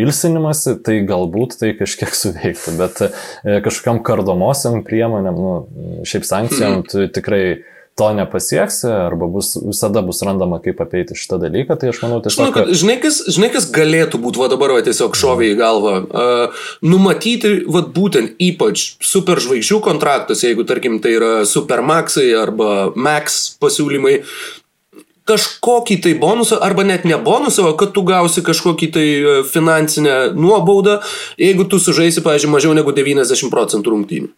ilsinimasi, tai galbūt tai kažkiek suveiktų, bet e, kažkokiam kardomosiam priemonėm, nu, šiaip sankcijom, mhm. tu tikrai to nepasieksi, arba bus, visada bus randama, kaip apeiti šitą dalyką, tai aš manau tiesiog... Žinau, kad, žinai, kas, žinai, kas galėtų būti, va dabar va, tiesiog šovė į galvą, uh, numatyti, va būtent ypač superžvaigždžių kontraktus, jeigu tarkim tai yra supermaxai arba max pasiūlymai, kažkokį tai bonusą, arba net ne bonusą, o kad tu gausi kažkokį tai finansinę nuobaudą, jeigu tu sužaisi, pavyzdžiui, mažiau negu 90 procentų rungtynių.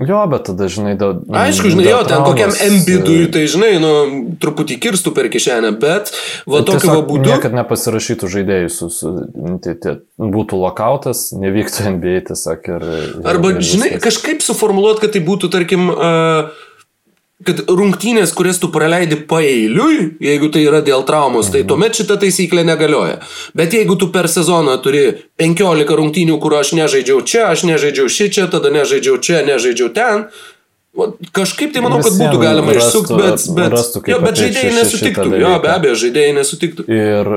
Jo, bet tada, žinai, da, Aišku, žinai, jo, ten kokiam embidui, tai, žinai, nu, truputį kirstų per kišenę, bet va tokiu va būdu. Niekad nepasirašytų žaidėjų, su, su, tai, tai, būtų lokautas, nevyktų NBA tiesiog ir... Arba, ir žinai, kažkaip suformuoluot, kad tai būtų, tarkim, uh, kad rungtynės, kurias tu praleidi paeiliui, jeigu tai yra dėl traumos, tai mhm. tuomet šita taisyklė negalioja. Bet jeigu tu per sezoną turi 15 rungtynių, kur aš nežaidžiau čia, aš nežaidžiau ši čia, tada nežaidžiau čia, nežaidžiau ten, Kažkaip tai manau, kad būtų galima išsukti, bet, bet, rastų, jo, bet žaidėjai nesutiktų. Jo, be abejo, žaidėjai nesutiktų. Ir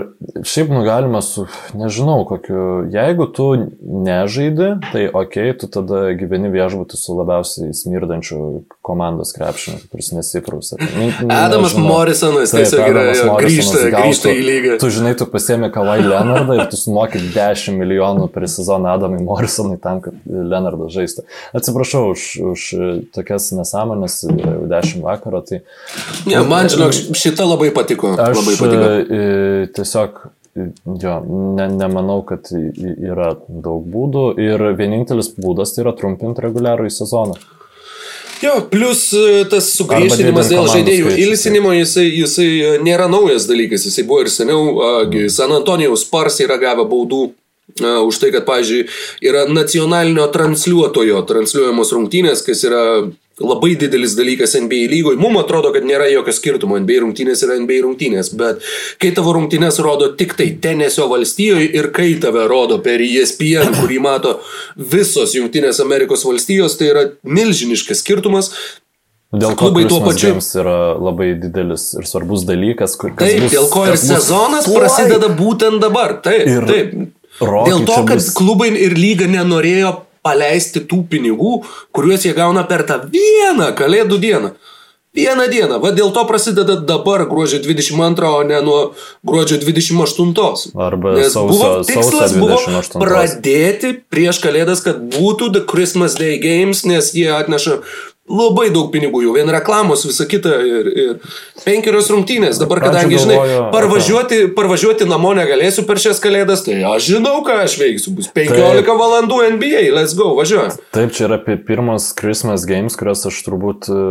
šiaip nu galima su, nežinau, kokiu, jeigu tu nežaidi, tai ok, tu tada gyveni viešbutį su labiausiai smirdančiu komandos krepšiniu, kuris nesiprausia. Adamas Morrisonas tiesiog yra grįžta, grįžta į lygą. Tu žinai, tu pasiemi Kawai Leonardą ir tu sumoki 10 milijonų per sezoną Adamai Morrisonui tam, kad Leonardas žaistų. Atsiprašau už, už tokias kas nesąmonės, yra jau 10 vakaro. Tai... Ne, man, žinok, šita labai patiko. Aš labai patiko. e, tiesiog, jo, ne, nemanau, kad yra daug būdų ir vienintelis būdas tai yra trumpinti reguliarų į sezoną. Jo, plus e, tas sugrįžtinimas didint dėl žaidėjų skaičių, ilsinimo, jisai, jisai e, nėra naujas dalykas, jisai buvo ir seniau, gi San Antonijaus Spars yra gavę baudų a, už tai, kad, pavyzdžiui, yra nacionalinio transliuotojo transliuojamos rungtynės, kas yra labai didelis dalykas NBA lygoje. Mums atrodo, kad nėra jokio skirtumo, NBA rungtynės yra NBA rungtynės, bet kai tavo rungtynės rodo tik tai Tenesio valstijoje ir kai tave rodo per ESPN, kurį mato visos Junktinės Amerikos valstijos, tai yra milžiniškas skirtumas. Dėl ko Klubai tuo pačiu- Games yra labai didelis ir svarbus dalykas, kur Taip, bus- dėl ko ir bus sezonas tuoj. prasideda būtent dabar. Taip, Ir taip. Rocky Dėl to, kad bus- klubai ir lyga nenorėjo paleisti tų pinigų, kuriuos jie gauna per tą vieną kalėdų dieną. Vieną dieną. Va dėl to prasideda dabar gruodžio 22, o ne nuo gruodžio 28. Arba Nes sausio- buvo tikslas buvo 28. pradėti prieš kalėdas, kad būtų The Christmas Day Games, nes jie atneša labai daug pinigų, jau vien reklamos, visa kita ir, ir penkerios rungtynės. Dabar, kadangi, žinai, parvažiuoti, parvažiuoti namo negalėsiu per šias kalėdas, tai aš žinau, ką aš veiksiu. Bus 15 Taip. valandų NBA, let's go, važiuojam. Taip, čia yra pirmas Christmas Games, kurias aš turbūt e,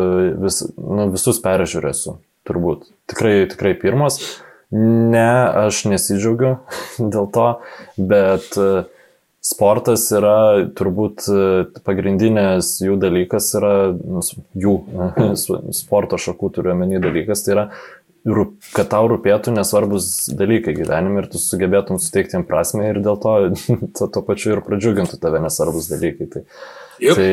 vis, nu, visus peržiūrėsiu. Turbūt. Tikrai, tikrai pirmas. Ne, aš nesidžiaugiu dėl to, bet e, sportas yra turbūt e, pagrindinės jų dalykas yra, nu, jų sporto šakų turiu omeny dalykas, tai yra kad tau rūpėtų nesvarbus dalykai gyvenime ir tu sugebėtum suteikti jam prasme ir dėl to to, to pačiu ir pradžiugintų tave nesvarbus dalykai. Tai, Juk. tai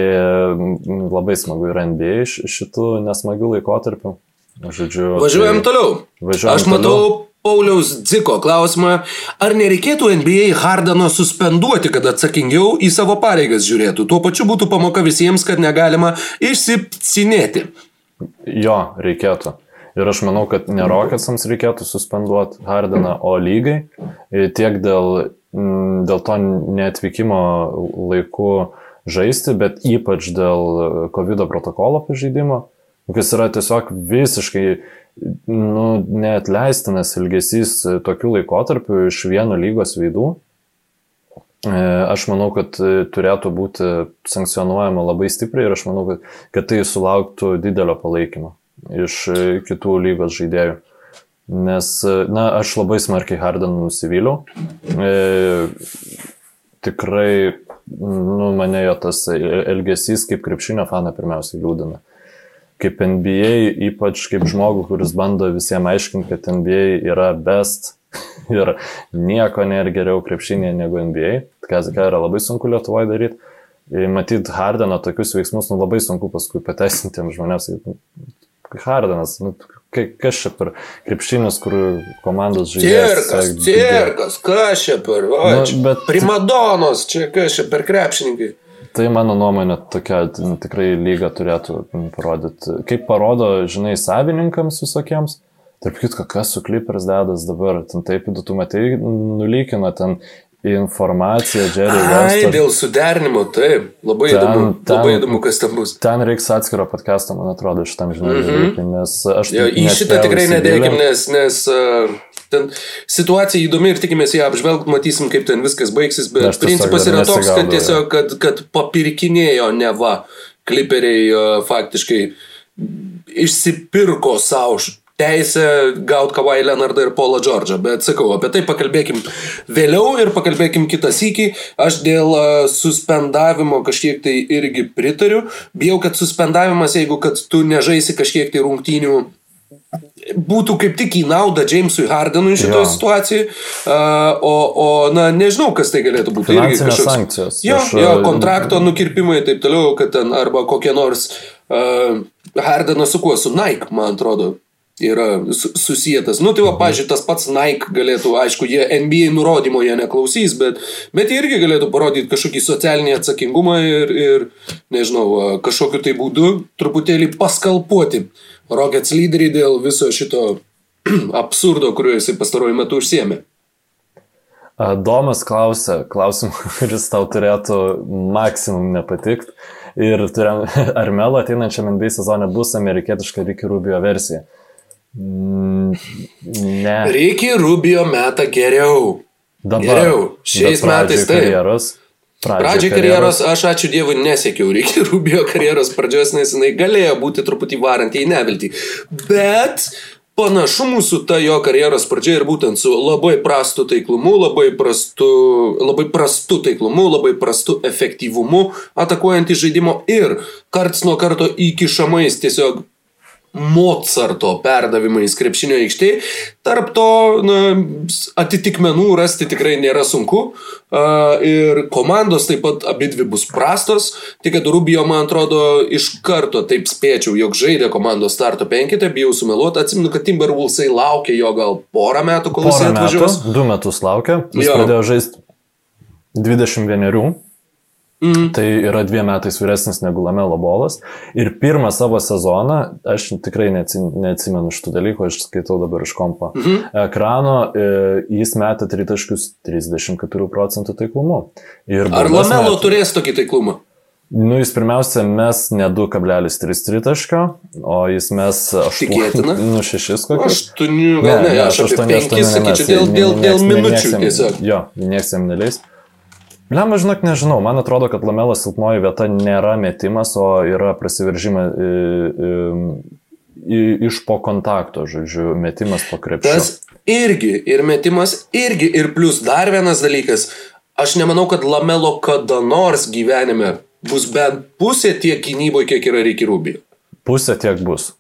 mm, labai smagu yra NBA šitų nesmagių laikotarpių. Žodžiu, Važiuojam tai, toliau. Važiuojam Aš matau Pauliaus Dziko klausimą, ar nereikėtų NBA Hardano suspenduoti, kad atsakingiau į savo pareigas žiūrėtų. Tuo pačiu būtų pamoka visiems, kad negalima išsipcinėti. Jo, reikėtų. Ir aš manau, kad ne Rocketsams reikėtų suspenduoti Hardeną, o lygai. Tiek dėl, mm, dėl to neatvykimo laiku žaisti, bet ypač dėl COVID protokolo pažeidimo, kas yra tiesiog visiškai nu, neatleistinas ilgesys tokiu laikotarpiu iš vieno lygos veidų. E, Aš manau, kad turėtų būti sankcionuojama labai stipriai ir aš manau, kad, kad tai sulauktų didelio palaikymo iš kitų lygos žaidėjų. Nes, na, aš labai smarkiai Hardeną nusivyliau. E, tikrai, nu, mane jo tas elgesys kaip krepšinio fana pirmiausiai liūdina. Kaip NBA, ypač kaip žmogų, kuris bando visiems aiškinti, kad NBA yra best ir nieko nėra geriau krepšinėje negu NBA, ką, ką yra labai sunku Lietuvoje daryti. Matyt, Hardeną tokius veiksmus nu, labai sunku paskui pateisinti žmonėms. Hardenas, nu, ka- kas čia per krepšinis, kur komandos žaidėjas. Cirkas, cirkas, kas čia per... O, Nu, bet- Primadonos, čia kas čia per krepšininkai. Tai mano nuomonė tokia tikrai lyga turėtų parodyti. Kaip parodo, žinai, savininkams visokiems. Tarp kitko, kas su Clippers dedas dabar, ten taip, tu matai, nulykino ten informaciją, Jerry Ai, West. dėl suderinimo, taip. Labai Ten- įdomu, ten- labai įdomu, kas ten bus. Ten reiks atskiro podcast'o, man atrodo, šitam žinai, mm -hmm. nes aš... Jo, į šitą tikrai nedėkim, nes, nes uh, ten situacija įdomi ir tikimės ją apžvelgti, matysim, kaip ten viskas baigsis, bet tiesiog principas yra toks, kad tiesiog, kad, kad papirkinėjo neva kliperiai uh, faktiškai išsipirko savo teisę gauti Kawhi Leonardą ir Paulą Džordžą, bet sakau, apie tai pakalbėkim vėliau ir pakalbėkim kitą sykį. Aš dėl uh, suspendavimo kažkiek tai irgi pritariu. Bijau, kad suspendavimas, jeigu kad tu nežaisi kažkiek tai rungtynių būtų kaip tik į naudą Jamesui Hardenui šitoje Jo. situacijoje, uh, o, o, na, nežinau, kas tai galėtų būti. Irgi kažkoks- sankcijos. Jo, Aš, jo, kontrakto nukirpimai ir taip toliau, kad ten arba kokie nors uh, Hardenas su kuo, su Nike, man atrodo, yra su- susijęs. Nu, tai va, pažiūrėjau, tas pats Nike galėtų, aišku, jie NBA nurodymo jie neklausys, bet, bet jie irgi galėtų parodyti kažkokį socialinį atsakingumą ir, ir nežinau, kažkokiu tai būdu truputėlį paskalpuoti Rockets lyderį dėl viso šito absurdo, kuriuo jisai pastaruoju metu užsiemė. Domas klausia, klausimą, kuris tau turėtų maksimum nepatikti. Ir turėjom, ar Melo ateinančiam NBA sezone bus amerikietiška Ricky Rubio versija? Mm, ne. Ricky Rubio metą geriau. Dabar. Geriau. Šiais metais taip. Karjeros, Pradžiai karjeros, aš ačiū Dievui nesiekiau Ricky Rubio karjeros pradžios, nes jinai galėjo būti truputį varantį į neviltį. Bet panašumų su ta jo karjeros pradžia ir būtent su labai prastu taiklumu, labai prastu, labai prastu taiklumu, labai prastu efektyvumu atakuojant į žaidimo ir karts nuo karto įkišamais tiesiog Mozarto perdavimais krepšinio aikštėje. Tarp to na, atitikmenų rasti tikrai nėra sunku. Ir komandos taip pat abi dvi bus prastos. Tik kad Rubio, man atrodo, iš karto taip spėčiau, jog žaidė komandos starto penkitę, bijau sumeluoti. Atsimenu, kad Timberwolvesai laukia jo gal porą metų, kol jis atvažiuos. Du metus laukia. Jis jo. pradėjo žaisti 21. Mm. Tai yra dviem metais vyresnis negu Lamelo bolas. Ir pirmą savo sezoną, aš tikrai neatsimenu šitų dalykų, aš skaitau dabar iš kompo. Mm -hmm. Ekrano e, jis metė tritaškius 34 procentų taiklumu. Ir Ar Lamelo metė, turės tokį taiklumą? Nu, jis pirmiausia mes ne 2,3 tritaškio, o jis mes 8, Tikėtina. Nu, 6 kokius. 8, gal ne, ne aš 8, 5 sakyčiau, dėl, dėl, dėl minučių tiesiog. Jo, nieks jam neleis. Lemba, žinok, nežinau. Man atrodo, kad Lamelo silpnoji vieta nėra metimas, o yra prasiveržimas iš po kontakto, žodžiu, metimas po krepšio. Tas irgi, ir metimas irgi, ir plus dar vienas dalykas. Aš nemanau, kad Lamelo kada nors gyvenime bus bent pusė tiek gynyboje, kiek yra Reikia Rubio. Pusė tiek bus.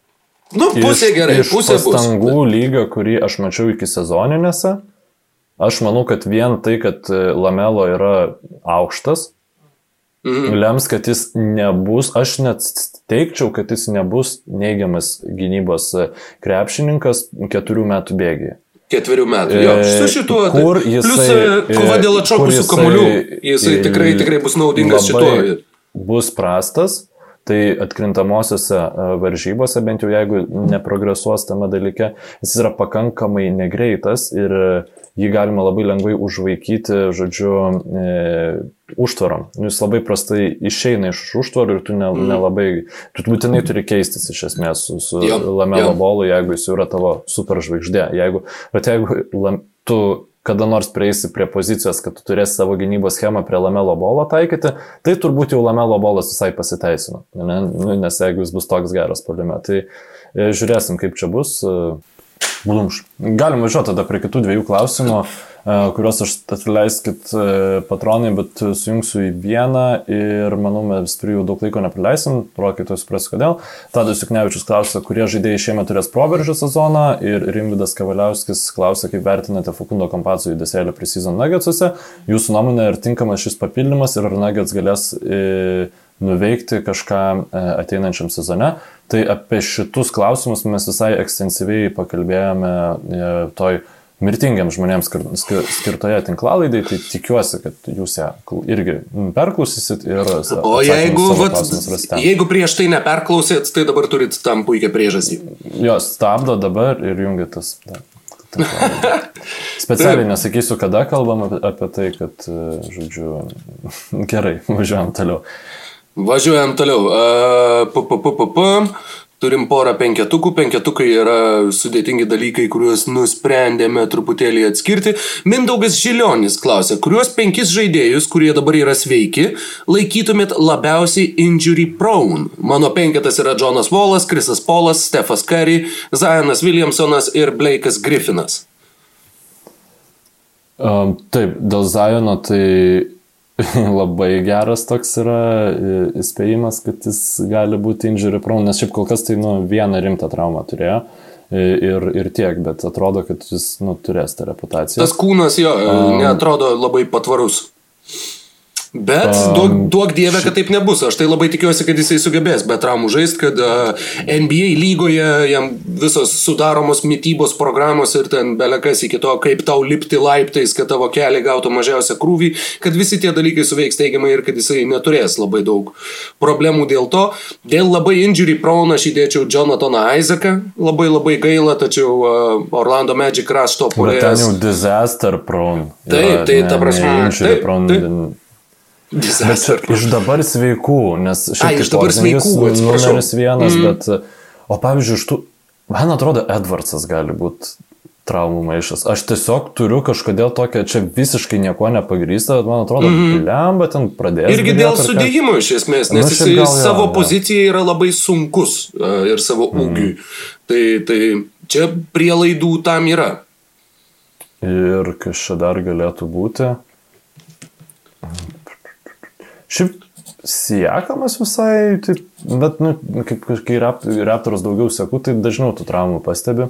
Nu, pusė iš, gerai, iš pusė bus. Pastangų lygio, kurį aš mačiau iki sezoninėse, Aš manau, kad vien tai, kad e, Lamelo yra aukštas, mhm. lems, kad jis nebus, aš net teikčiau, kad jis nebus neigiamas gynybos e, krepšininkas keturių metų bėgiai. Ketverių metų. Jo, su šituo. Kur jisai, plus kova dėl atšokusių kamuolių. Jisai tikrai, tikrai bus naudingas šituo. Bus prastas, Tai atkrintamosiose varžybose, bent jau jeigu neprogresuos tame dalyke, jis yra pakankamai negreitas ir jį galima labai lengvai užvaikyti, žodžiu, e, užtvarom. Nu, jis labai prastai išeina iš užtvarų ir tu ne, mm. nelabai, tu būtinai turi keistis iš esmės su, su ja, Lamelo ja. bolu, jeigu jis yra tavo superžvaigždė. Jeigu, bet jeigu lam, tu kada nors prieisi prie pozicijos, kad tu turėsi savo gynybos schemą prie lamelo bolo taikyti, tai turbūt jau lamelo bolas visai pasiteisino. Ne? Nu, nes jeigu jis bus toks geras palime, tai e, žiūrėsim, kaip čia bus. Blumš. Galim važiuoti tada prie kitų dviejų klausimų. E, kuriuos aš atleiskit e, patronai, bet sujungsiu į vieną ir manau, mes prie jų daug laiko neprileisim, rokai tu supras kodėl. Tadas Juknevičius klausia, kurie žaidėjai šiemet turės proveržio sezoną ir Rimvidas Kavaliauskis klausia, kaip vertinate Fakundo kompacijų judesėlį pre-season nuggetsuose. Jūsų nuomonė, ar tinkamas šis papildymas ir ar nuggets galės e, nuveikti kažką e, ateinančiam sezone. Tai apie šitus klausimus mes visai ekstensyviai pakalbėjome e, toj mirtingiams žmonėms skirtoje tinklalaidai, tai tikiuosi, kad jūs ją irgi perklausysit ir... O jeigu, vat, jeigu prieš tai neperklausėt, tai dabar turit tam puikią priežastį. Jos stabdo dabar ir jungiatas. Specialiai nesakysiu, kada kalbam apie tai, kad, žodžiu, gerai, važiuojam toliau. Važiuojam toliau. Uh, p -p -p -p Turim porą penketukų. Penketukai yra sudėtingi dalykai, kuriuos nusprendėme truputėlį atskirti. Mindaugas Žilionis klausė, kuriuos penkis žaidėjus, kurie dabar yra sveiki, laikytumėt labiausiai injury prone? Mano penketas yra Jonas Wallas, Krisas Polas, Stefas Curry, Zionas Williamsonas ir Blake'as Griffinas. Um, taip, dėl Ziono tai labai geras toks yra įspėjimas, kad jis gali būti injury prone, nes šiaip kol kas tai nu, vieną rimtą traumą turėjo. Ir, ir tiek, bet atrodo, kad jis nu, turės tą reputaciją. Tas kūnas jo um, neatrodo labai patvarus. Bet duok, duok dievę, kad taip nebus. Aš tai labai tikiuosi, kad jisai sugebės be traumų žaisti, kad NBA lygoje jam visos sudaromos mytybos programos ir ten belekas iki to, kaip tau lipti laiptais, kad tavo keliai gautų mažiausią krūvį, kad visi tie dalykai suveiks teigiamai ir kad jisai neturės labai daug problemų dėl to. Dėl labai injury prone aš įdėčiau Jonathaną Isaaką, labai labai gaila, tačiau Orlando Magic krašto polėjas. Bet ten jau disaster prone. Taip, tai ta prasme. Injury prone. Taip, taip. Iš dabar sveikų, nes Ai, šiaip iš dabar sveikų, numeris vienas, mm. bet, o pavyzdžiui, iš tų, man atrodo, Edvardsas gali būti traumų maišas. Aš tiesiog turiu kažkodėl tokią, čia visiškai nieko nepagrįsta, bet man atrodo, mm -hmm. lemba ten pradės. Irgi dėl sudėjimo iš esmės, nes Nu, nu, šiaip jis gal savo jo. pozicijai yra labai sunkus e, ir savo ūgiui. Tai, tai čia prielaidų tam yra. Ir kas čia dar galėtų būti? Šiaip siekamas visai, taip, bet, nu, kaip kai rap, raptoras daugiau sekų, tai dažniau tų traumų pastebi.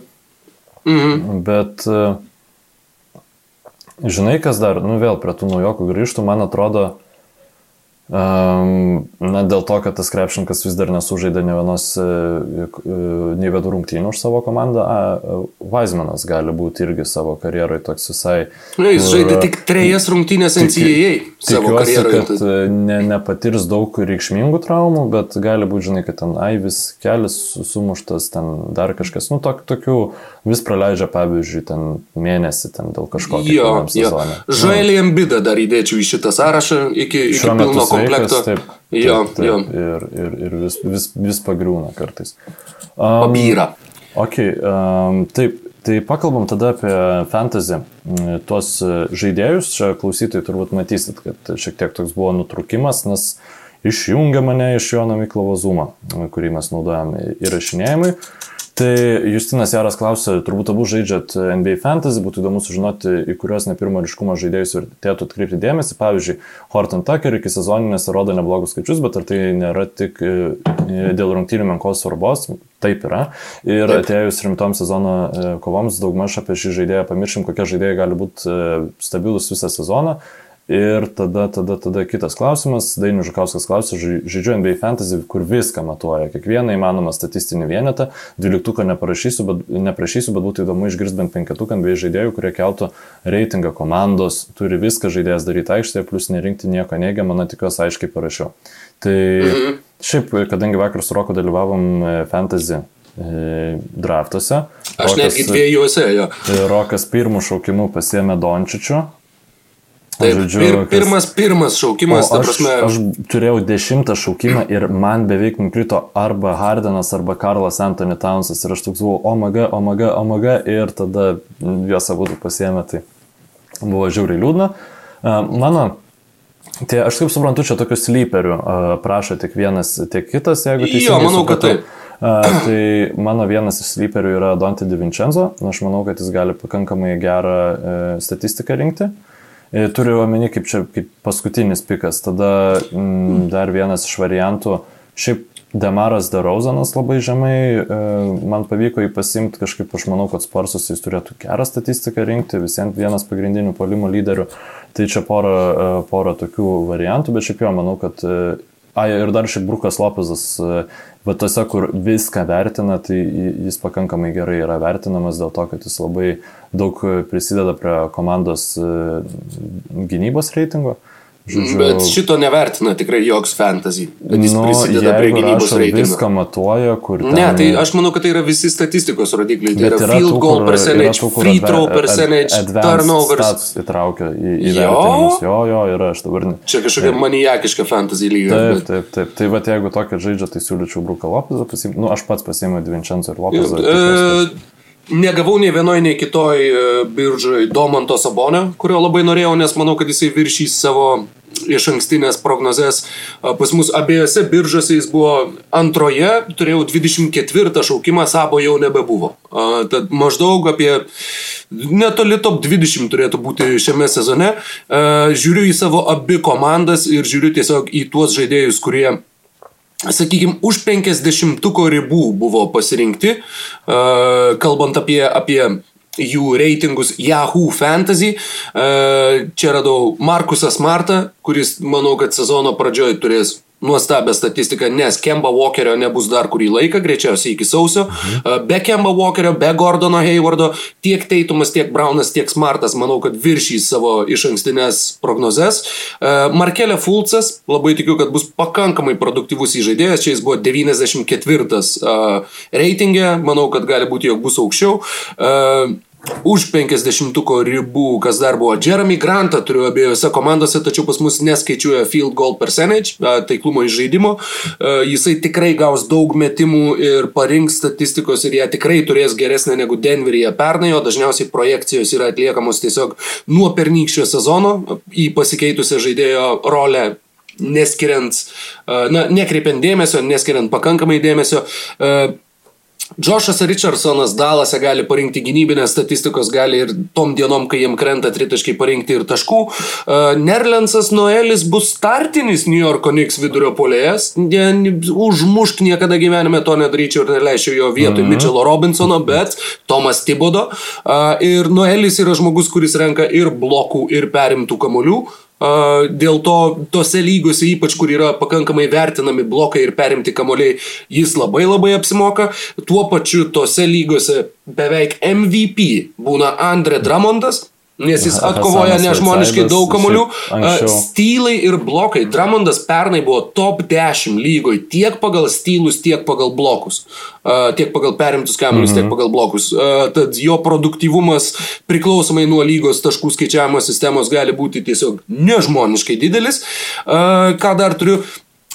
Mhm. Bet, e, žinai, kas dar, nu vėl prie tų naujokų grįžtų, man atrodo, na, dėl to, kad tas krepšininkas vis dar nesužaidė ne vienos, e, e, ne vienų rungtynių už savo komandą, a, Weizmanas gali būti irgi savo karjeroje toks visai. Nu, jis žaidė tik trejas rungtynės NCAA Tikiuosi, kad e, ne, nepatirs daug reikšmingų traumų, bet gali būti, žinai, kad ten Aivis kelias su- sumuštas, ten dar kažkas, nu, tok, tokių vis praleidžia, pavyzdžiui, ten mėnesį ten dėl kažko. Jo, kiekvienam jo. sezone. Žailį Embidą dar įdėčiau į šitą sąrašą iki, iki pilno sveikas, komplekto. Taip, taip, Jo, taip, jo. Ir, ir, ir vis, vis, vis pagriūna kartais. Um, Pabyra. Ok, um, taip, tai pakalbam tada apie fantasy. Mm, Tuos e, žaidėjus, čia klausytojai turbūt matysit, kad šiek tiek toks buvo nutrukimas, nes išjungia mane iš Jono Miklovo Zumą, kurį mes naudojame įrašinėjimui. Tai Justinas Jaras klausė, turbūt abu žaidžiat NBA Fantasy, būtų įdomu sužinoti, į kuriuos ne pirmo ryškumo žaidėjus vertėtų atkreipti dėmesį. Pavyzdžiui, Horton Tucker iki sezoninės rodo neblogus skaičius, bet ar tai nėra tik e, dėl rungtynių menkos svarbos? Taip yra. Ir Taip. atėjus rimtom sezono e, kovoms, daugmaž apie šį žaidėją pamiršim, kokie žaidėjai gali būti e, stabilus visą sezoną. Ir tada, tada, tada kitas klausimas, Dainius Žukauskas klausė, žai- žaidžiu NBA Fantasy, kur viską matuoja, kiekvieną įmanomą statistinį vienetą, dvyliktuką neparašysiu, bet, neprašysiu, bet būtų įdomu išgirsti bent penketuką NBA žaidėjų, kurie keltų reitingą komandos, turi viską žaidėjas daryti aikštėje, plus nerinkti nieko neigiamą, na tikiuosi aiškiai parašiau. Tai šiaip, kadangi vakar su Roku dalyvavom e, Fantasy e, draftuose. Aš Rokas- netgi dviejose jo. Rokas pirmų šaukimų pasiemė Dončičių. Taip, Žodžiu, pir, kas- pirmas, pirmas šaukimas, ta aš, prasme. aš turėjau dešimtą šaukimą ir man beveik nukrito arba Hardenas, arba Karlas Anthony Townsas ir aš toks buvau OMG, OMG, OMG ir tada juos abu pasiemė, tai buvo žiauriai liūdna. Mano, tie, aš kaip suprantu, čia tokių sleeperių a, prašo tiek vienas, tiek kitas, jeigu Jo, teisingai manau, kad taip. A, tai mano vienas iš sleeperių yra Dante DiVincenzo, aš manau, kad jis gali pakankamai gerą e, statistiką rinkti. E, Turiu omeny kaip čia kaip paskutinis pikas. Tada mm, dar vienas iš variantų. Šiaip Demaras Derauzanas labai žemai, e, man pavyko jį pasimti kažkaip, aš manau, kad Sporsus jis turėtų gerą statistiką rinkti, visiems vienas pagrindinių polimo lyderių. Tai čia pora, e, pora tokių variantų, bet šiaip jo manau, kad... e, Ai, ir dar šiaip Brukas Lopezas, va tose, kur viską vertina, tai jis pakankamai gerai yra vertinamas dėl to, kad jis labai daug prisideda prie komandos e, gynybos reitingo. Bet šito nevertina tikrai joks fantasy. Kad jis nu, prisideda prie gynybos rašo reitingo. Viską matuoja, kur... Ne, tai aš manau, kad tai yra visi statistikos rodikliai. Tai yra yra field tų, goal percentage, tų, free throw ad- percentage, advanced turnovers. stats įtraukia į, į Jo? Jo, jo, yra, aš dabar... ne- Čia kažkokia manijakiška fantasy lyga. Taip, bet- taip, taip. Tai va, jeigu tokia žaidžia, tai siūlyčiau Bruką Lopezą pasimti. Nu, aš pats pasiėmiau Dvinčenzo ir Lopezą. E, Negavau nei vienoje, nei kitoj e, biržai Domanto Sabonio, kurio labai norėjau, nes manau, kad jisai viršys savo iš ankstinės prognozes. Pas mus abiejose biržose jis buvo antroje, turėjau 24 šaukimą, Sabo jau nebebuvo. Tad maždaug apie netoli top 20 turėtų būti šiame sezone. Žiūriu į savo abi komandas ir žiūriu tiesiog į tuos žaidėjus, kurie sakykime, už 50 ribų buvo pasirinkti, kalbant apie, apie jų reitingus Yahoo Fantasy. Uh, čia radau Markusą Smartą, kuris, manau, kad sezono pradžioje turės nuostabią statistiką, nes Kemba Walkerio nebus dar kurį laiką, greičiausiai iki sausio. Mhm. Be Kemba Walkerio, be Gordono Haywardo, tiek Teitumas, tiek Braunas, tiek Smartas, manau, kad viršys savo iš ankstinės prognozes. Markelė Fulcas, labai tikiu, kad bus pakankamai produktyvus įžaidėjas, čia jis buvo 94 reitingė, manau, kad gali būti, jog bus aukščiau. Už 50-ko ribų, kas dar buvo. Jeremy Grantą turiu abiejose komandose, tačiau pas mus neskaičiuoja field goal percentage, taiklumo iš žaidimo. Jisai tikrai gaus daug metimų ir parinks statistikos ir ją tikrai turės geresnę negu Denveryje pernai, o dažniausiai projekcijos yra atliekamos tiesiog nuo pernykščio sezono į pasikeitusią žaidėjo rolę neskiriant, na, nekreipiant dėmesio, neskiriant pakankamai dėmesio. Džošas Richardsonas Dalase gali parinkti gynybinės statistikos, gali ir tom dienom, kai jiem krenta tritaškai parinkti ir taškų. Nerlensas Noelis bus startinis New Yorko Knicks vidurio polėjas. Užmušk niekada gyvenime to nedaryčiau ir neleičiau jo vietoj mm -hmm. Mitchelo Robinsono, bet Tomas Tibodo. Ir Noelis yra žmogus, kuris renka ir blokų, ir perimtų kamolių. Dėl to tose lygose, ypač kur yra pakankamai vertinami blokai ir perimti kamoliai, jis labai labai apsimoka. Tuo pačiu tose lygose beveik MVP būna Andre Dramondas, nes jis atkovoja nežmoniškai daug kamolių. Stylai ir blokai. Dramondas pernai buvo top 10 lygoj tiek pagal stylus, tiek pagal blokus. Tiek pagal perimtus kamolius, mm -hmm. tiek mhm. pagal blokus. Tad jo produktyvumas priklausomai nuo lygos taškų skaičiavimo sistemos gali būti tiesiog nežmoniškai didelis. Ką dar turiu?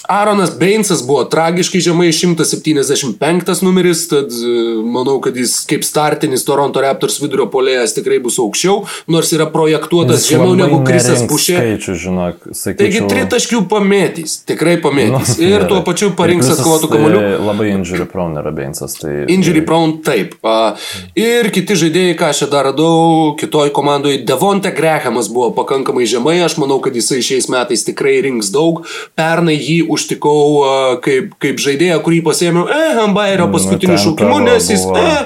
Aaronas Bainsas buvo tragiškai žemai 175 numeris, tad e, manau, kad jis kaip startinis Toronto Raptors vidurio polėjas tikrai bus aukščiau, nors yra projektuotas žemiau negu Krisas Bušė. Skaičių, žinok, sakyčiau... Taigi tritaškių pamėtys, tikrai pamėtys. Nu, ir tuo pačiu parinks atkovotų kamolių. Tai labai injury prone yra Bainsas. Tai... Injury prone, taip. Ir kiti žaidėjai, ką aš čia dar radau, kitoj komandoje, Devonte Grahamas buvo pakankamai žemai, aš manau, kad jisai šiais metais tikrai rinks daug. Pernai jį užtikau kaip, kaip žaidėją, kurį pasėmiau, e, Hambairio paskutiniu šaukimu, nes jis, e,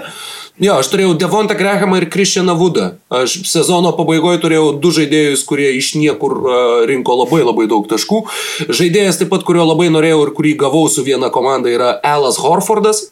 Jo, aš turėjau Devontą Grehamą ir Christianą Woodą. Aš sezono pabaigoje turėjau du žaidėjus, kurie iš niekur rinko labai labai daug taškų. Žaidėjas taip pat, kurio labai norėjau ir kurį gavau su viena komanda, yra Alas Horfordas.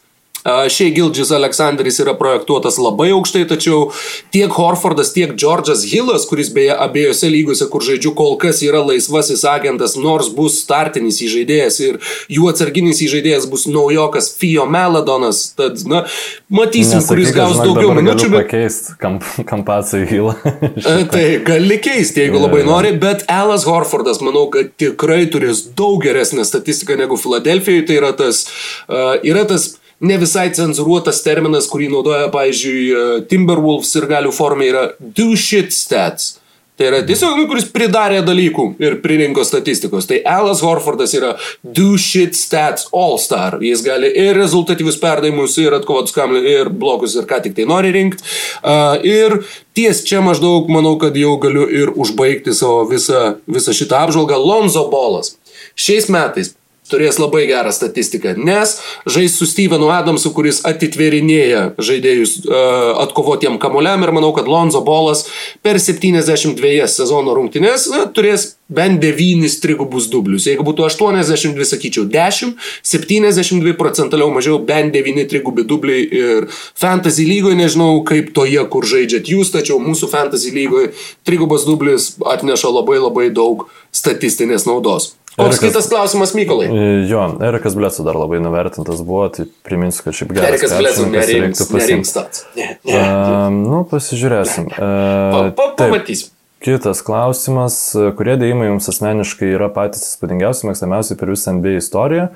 Šiai Gildžis Aleksandris yra projektuotas labai aukštai, tačiau tiek Horfordas, tiek George'as Hillas, kuris beje abiejose lygose, kur žaidžiu, kol kas yra laisvasis agentas, nors bus startinis įžaidėjas ir jų atsarginis įžaidėjas bus naujokas Fio Meladonas. Tad, na, matysim, Nesakyk, kuris gaus žinok, daugiau minučių. Bet... Pakeisti kamp, kampacą į Hillą. tai gali keisti, jeigu labai nori, bet Alas Horfordas, manau, kad tikrai turės daug geresnę statistiką negu Filadelfijoje. Tai yra tas, uh, yra tas ne visai cenzuruotas terminas, kurį naudoja, pavyzdžiui, e, Timberwolves ir galių formė yra do shit stats. Tai yra tiesiog, nu, kuris pridarė dalykų ir pririnko statistikos. Tai Alas Horfordas yra do shit stats all star. Jis gali ir rezultatyvius perdavimus, ir atkovotus kamlius, ir blokus, ir ką tik tai nori rinkti. Uh, ir ties čia maždaug manau, kad jau galiu ir užbaigti savo visą, visą šitą apžvalgą. Lonzo Bolas. Šiais metais turės labai gerą statistiką, nes žais su Stevenu Adamsu, kuris atitverinėja žaidėjus uh, atkovotiem kamuoliam ir manau, kad Lonzo Bolas per 72 sezono rungtynės uh, turės bent 9 trigubus dublius. Jeigu būtų 82, sakyčiau 10, 72 procentaliau mažiau, bent 9 trigubi dubliai ir fantasy lygoje, nežinau kaip toje, kur žaidžiat jūs, tačiau mūsų fantasy lygoje trigubas dublis atneša labai labai daug statistinės naudos. Koks Erikas, kitas klausimas, Mykolai? E, jo, Erikas Blesu dar labai nuvertintas buvo, tai priminsiu, kad šiaip geras. Erikas Blesu nerinks, nerinks tāds. Ne, ne. Uh, nu, pasižiūrėsim. Uh, pa, pa, pamatysim. Kitas klausimas, kurie dėjimai jums asmeniškai yra patys įspūdingiausi, mėgstamiausi per visą NBA istoriją?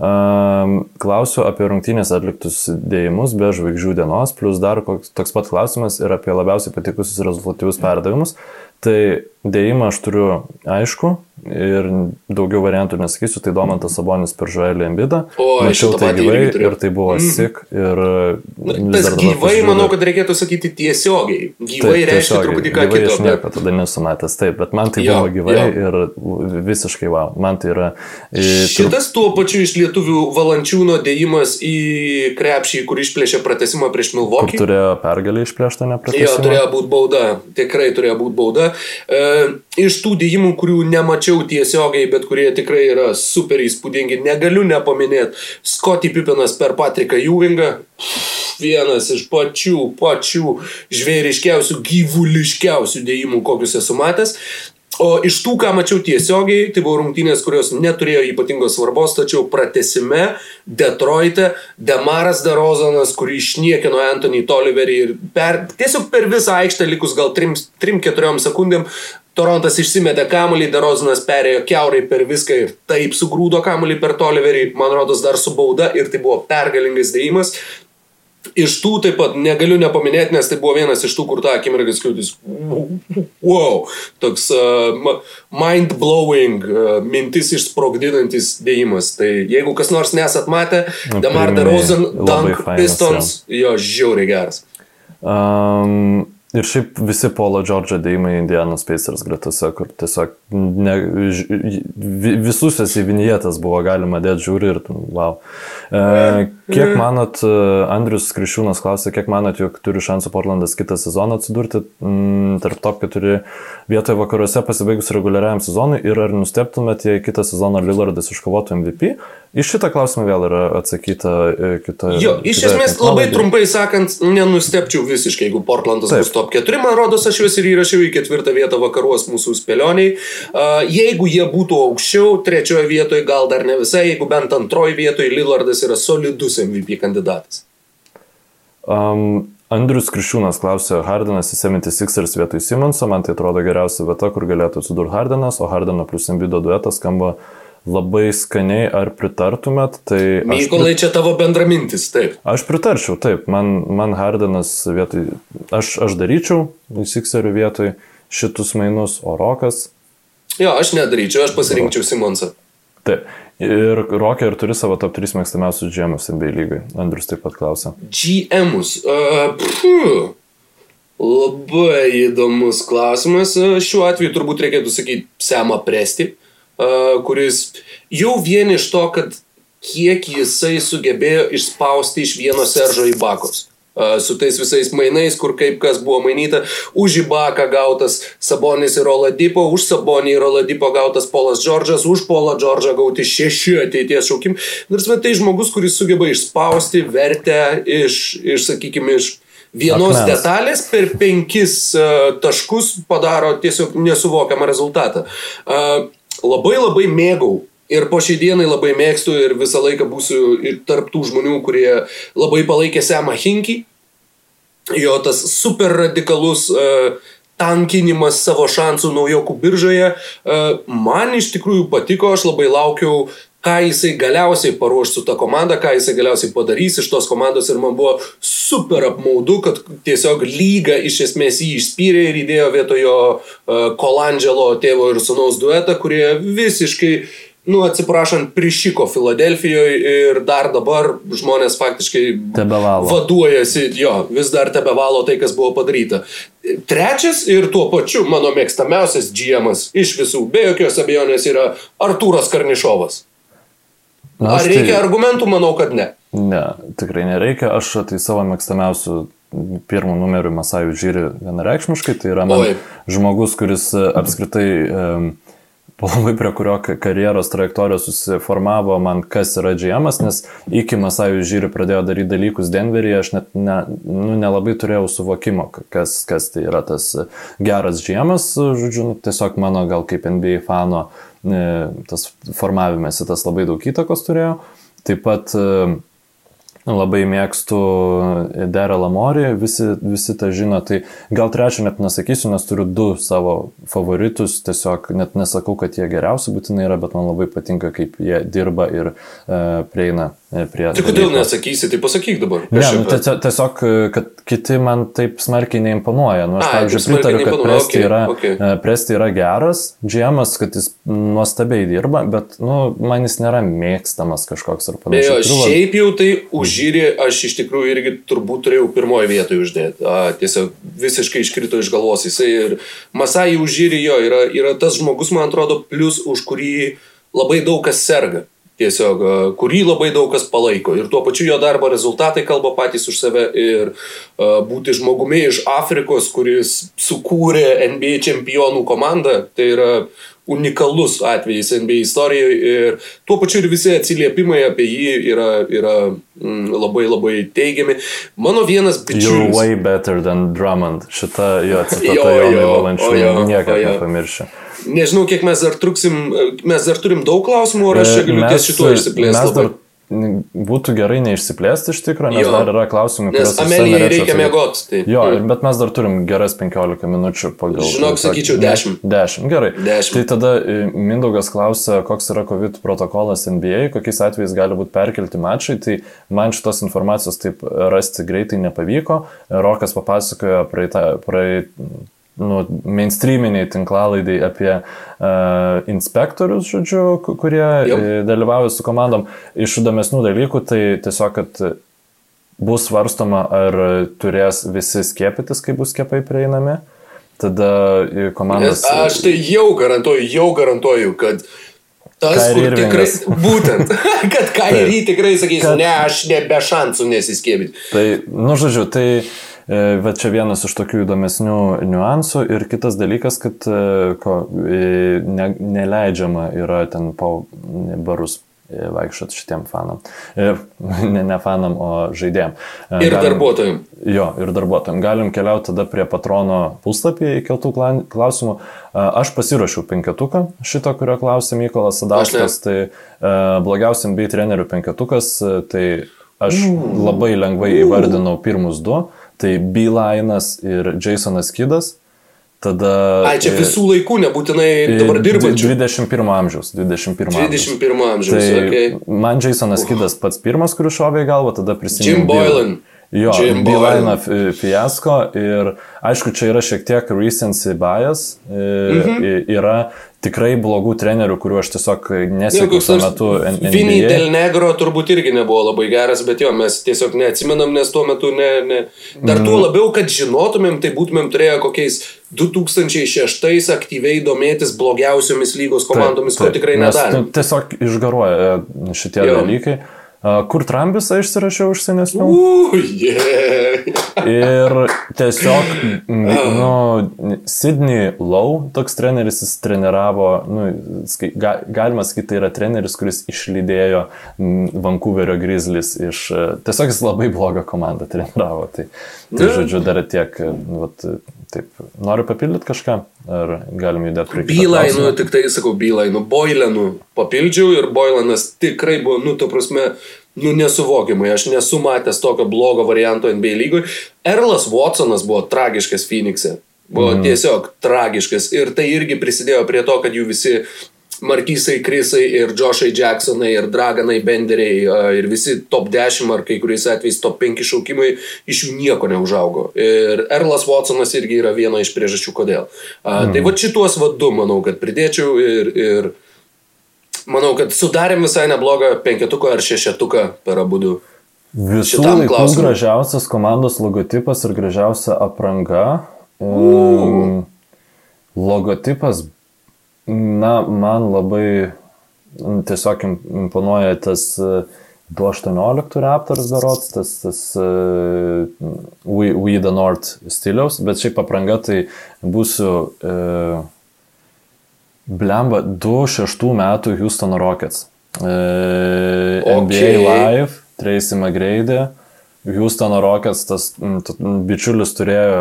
Klausiu apie rungtynės atliktus dėjimus be žvaigždžių dienos, plus dar koks, toks pat klausimas ir apie labiausiai patikusius rezultatyvius perdavimus. Tai dėjimą aš turiu aišku, ir daugiau variantų nesakysiu, tai Domantas Sabonis per Žoelį Embidą. O, mačiau tai gyvai ir tai buvo mm. sik. Ir tas gyvai, manau, kad reikėtų sakyti tiesiogiai. Gyvai taip, reiškia truputį ką kitą. Aš nieko tada nesu matęs, taip, bet man tai jo, buvo gyvai jo. ir visiškai wow. Man tai yra... Šitas tuo pačiu iš lietuvių valančiūno dėjimas į krepšį, kur išplėšė pratesimą prieš Milvokį. Turėjo pergalį išplėštą nepratesimą. Jo, turėjo būti bauda. Tikrai turėjo būti bauda. E, iš tų dėjimų, kurių nemačiau tiesiogiai, bet kurie tikrai yra super įspūdingi. Negaliu nepaminėti Scotty Pippinas per Patriką Juvingą. Vienas iš pačių, pačių žvėriškiausių, gyvuliškiausių dėjimų, kokius esu matęs. O iš tų, ką mačiau tiesiogiai, tai buvo rungtynės, kurios neturėjo ypatingos svarbos, tačiau pratesime Detroite Demaras Derozanas, kurį išniekino Anthony Toliverį ir per, tiesiog per visą aikštę likus gal 3-4 sekundėm Torontas išsimetė kamuolį, Derozinas perėjo keurai per viską ir taip sugrūdo kamuolį per Toliverį, man rodos dar su bauda ir tai buvo pergalingas dėjimas. Iš tų taip pat negaliu nepaminėti, nes tai buvo vienas iš tų, kur tą akimirką skiautis. Wow, toks uh, mind-blowing, uh, mintis išsprogdinantis dėjimas. Tai jeigu kas nors nesat matę, nu, Demar DeRozan, Dunk Pistons, jo žiauriai geras. Um, Ir šiaip visi Polo Džordžo dėjimai Indianos Pacers gretose, kur tiesiog ne, visus esi vinjetas buvo galima dėti žiūri ir wow. E, kiek manot, e, Andrius Krišiūnas klausė, kiek manot, jog turi šansų Portlandas kitą sezoną atsidurti m, mm, tarp top 4 vietoje vakaruose pasibaigus reguliariam sezonui ir ar nusteptumėt, jei kitą sezoną Lillardas iškovotų MVP? Iš šitą klausimą vėl yra atsakyta e, kitoje. Jo, iš esmės labai trumpai sakant, nenustepčiau visiškai, jeigu Portlandas bus top 4, man rodos, aš juos ir įrašiau į ketvirtą vietą vakaruos mūsų spėlioniai. Jeigu jie būtų aukščiau, trečioje vietoje gal dar ne visai, jeigu bent antroje vietoje Lillardas yra solidus MVP kandidatas. Um, Andrius Krišiūnas klausė, Hardinas į 76ers vietoj Simonso, man tai atrodo geriausia vieta, kur galėtų atsidurti Hardinas, o Hardino plus Embido duetas skamba uh, labai skaniai, ar pritartumėt? Tai Mykolai, prit... čia tavo bendra mintis, taip. Aš pritarčiau, taip, man, man Hardenas vietoj, aš, aš daryčiau Sikserių vietoj šitus mainus, o Rokas. Jo, aš nedaryčiau, aš pasirinkčiau Simonsą. Taip. Ir Rokė ir turi savo top 3 mėgstamiausius GM'us NBA lygai. Andrius taip pat klausia. GM'us. Uh, labai įdomus klausimas. Šiuo atveju turbūt reikėtų sakyti Semą Presti kuris jau vien iš to, kad kiek jisai sugebėjo išspausti iš vieno Seržo į bakos su tais visais mainais, kur kaip kas buvo mainyta, už Ibaką gautas Sabonis ir Oladipo, už Sabonį ir Oladipo gautas Polas Džordžas, už Polą Džordžą gauti šeši ateities šaukim. Ir tai žmogus, kuris sugeba išspausti vertę iš, iš sakykime, iš vienos Akmens. detalės per penkis uh, taškus padaro tiesiog nesuvokiamą rezultatą. Uh, labai labai mėgau ir po šiai dienai labai mėgstu ir visą laiką būsiu ir tarp tų žmonių, kurie labai palaikė Semą Hinkį. Jo tas super radikalus uh, tankinimas savo šansų naujokų biržoje uh, man iš tikrųjų patiko, aš labai laukiau ką jisai galiausiai paruoš su ta komanda, ką jisai galiausiai padarys iš tos komandos ir man buvo super apmaudu, kad tiesiog lyga iš esmės jį išspyrė ir įdėjo vietojo Kolandželo tėvo ir sunaus duetą, kurie visiškai nu, atsiprašant, prišiko Filadelfijoje ir dar dabar žmonės faktiškai tebevalo. vaduojasi, jo, vis dar tebevalo tai, kas buvo padaryta. Trečias ir tuo pačiu mano mėgstamiausias GM'as iš visų, be jokios abejonės, yra Artūras Karnišovas. Na, Ar reikia tai... argumentų? Manau, kad ne. Ne, tikrai nereikia. Aš tai savo mėgstamiausių pirmų numerių Masajų žiūri vienareikšmiškai. Tai yra man Oi. žmogus, kuris e, apskritai um, labai prie kurio karjeros trajektorijos susiformavo man, kas yra GM, nes iki Masajų žiūri pradėjo daryti dalykus Denveryje, aš net ne, nu, nelabai turėjau suvokimo, kas, kas tai yra tas geras GM, žodžiu, nu, tiesiog mano gal kaip NBA fano uh, tas formavimėsi tas labai daug įtakos turėjo. Taip pat e, labai mėgstu Derą Lamorį, visi, visi tą žino, tai gal trečią net nesakysiu, nes turiu du savo favoritus, tiesiog net nesakau, kad jie geriausi būtinai yra, bet man labai patinka, kaip jie dirba ir e, prieina E, prie... Tai kodėl nesakysi, tai pasakyk dabar. Ne, nu, tiesiog, kad kiti man taip smarkiai neimponuoja. Nu, aš, A, pavyzdžiui, pritariu, kad Presti okay, yra, okay. E, Presti yra geras, džiemas, kad jis nuostabiai dirba, bet nu, man jis nėra mėgstamas kažkoks ar panašiai. Bejo, šiaip jau tai užžyrė, aš iš tikrųjų irgi turbūt turėjau pirmoje vietoje uždėti. A, tiesiog visiškai iškrito iš galvos jisai ir Masai užžyrė jo, yra, yra tas žmogus, man atrodo, plus už kurį labai daug kas serga tiesiog, kurį labai daug kas palaiko. Ir tuo pačiu jo darbo rezultatai kalba patys už save ir uh, būti žmogumi iš Afrikos, kuris sukūrė NBA čempionų komandą, tai yra unikalus atvejis NBA istorijoje ir tuo pačiu ir visi atsiliepimai apie jį yra, yra mm, labai labai teigiami. Mano vienas bičiulis. You're way better than Drummond. Šita jo citata Jonai Valančiūnai niekada nepamiršiu. Nežinau, kiek mes dar truksim, mes dar turim daug klausimų, ar aš čia galiu ties šituo išsiplėsti. Mes dar būtų gerai neišsiplėsti iš tikrųjų, nes jo. dar yra klausimai, kuriuos Amelijai reikia mėgoti. Tai. Jo, ir, bet mes dar turim geras 15 minučių pagal. Žinok, sakyčiau 10. 10, gerai. 10. Tai tada e, Mindaugas klausia, koks yra COVID protokolas NBA, kokiais atvejais gali būti perkelti mačai. Tai man šitos informacijos taip rasti greitai nepavyko. Rokas papasakojo praeitą, praeit, nu, mainstreaminiai tinklalaidai apie uh, inspektorius, žodžiu, kurie Jau. E, dalyvauja su komandom. Iš įdomesnių dalykų tai tiesiog, kad bus svarstoma, ar turės visi skiepytis, kai bus skiepai prieinami. Tada komandos. Nes aš tai jau garantuoju, jau garantuoju, kad Tas, kur tikrai, būtent, kad Kairį tikrai sakys, kad... ne, aš nebe šansų nesiskėpyti. Tai, nu, žodžiu, tai Bet e, čia vienas iš tokių įdomesnių niuansų. Ir kitas dalykas, kad e, ko, e, ne, neleidžiama yra ten po barus vaikščioti šitiem fanam. Ne, ne fanam, o žaidėjim. Ir Galim, darbuotojim. Jo, ir darbuotojim. Galim keliauti tada prie patrono puslapyje įkeltų klausimų. Aš pasiruošiau penketuką šito, kurio klausė Mykolas Sadauskas. Tai blogiausiam bei trenerių penketukas, tai aš mm. labai lengvai įvardinau pirmus du tai Beelinas ir Jasonas Kidas. Tada, Ai, čia visų laikų, nebūtinai dabar dirbančių. 21 amžiaus. 21 amžiaus. 21 amžiaus. Tai okay. Man Jasonas Kidas pats pirmas, kuris šovė į galvą, tada prisimenu. Jim Boylan. Jo, Beelino fiasko ir aišku, čia yra šiek tiek recency bias, mm -hmm. yra tikrai blogų trenerių, kuriuo aš tiesiog nesiekiu tuo metu. Vinny Del Negro turbūt irgi nebuvo labai geras, bet jo, mes tiesiog neatsimenam, nes tuo metu ne, ne. Dar tuo mm. labiau, kad žinotumėm, tai būtumėm turėję kokiais 2006 aktyviai domėtis blogiausiomis lygos komandomis, taip, taip, ko tikrai nedarė. Nu, tiesiog išgaruoja šitie jo. dalykai. Kur Trambisą išsirašiau už senesnių? Uh, yeah. ir tiesiog, nu, Sydney Low, toks treneris, jis treniravo, nu, ga, galima sakyti, tai yra treneris, kuris išlydėjo Vancouverio Grizzlies iš, tiesiog jis labai blogą komandą treniravo. Tai, tai žodžiu, dar tiek, vat, taip, noriu papildyti kažką, ar galim judėti prie kito? Bylainų, tik tai sakau, Bylainų, Boilenų papildžiau ir Boilenas tikrai buvo, nu, to prasme, nu nesuvokiamai, aš nesu matęs tokio blogo varianto NBA lygoj. Erlas Watsonas buvo tragiškas Phoenix'e. Buvo mm. tiesiog tragiškas ir tai irgi prisidėjo prie to, kad jų visi Markysai Krisai ir Joshai Jacksonai ir Draganai Benderiai ir visi top 10 ar kai kuriais atvejais top 5 šaukimai iš jų nieko neužaugo. Ir Erlas Watsonas irgi yra viena iš priežasčių, kodėl. Mm. Tai va šituos vadu, manau, kad pridėčiau ir, ir manau, kad sudarėm visai neblogą penketuką ar šešetuką per abu du. Visų laikų gražiausias komandos logotipas ir gražiausia apranga. Uh. Logotipas, na, man labai tiesiog imponuoja tas 218 Raptors darots, tas, tas uh, We, We the North stiliaus, bet šiaip apranga tai būsiu uh, Blemba, 2006 metų Houston Rockets. E, okay. NBA Live, Tracy McGrady, Houston Rockets, tas bičiulis turėjo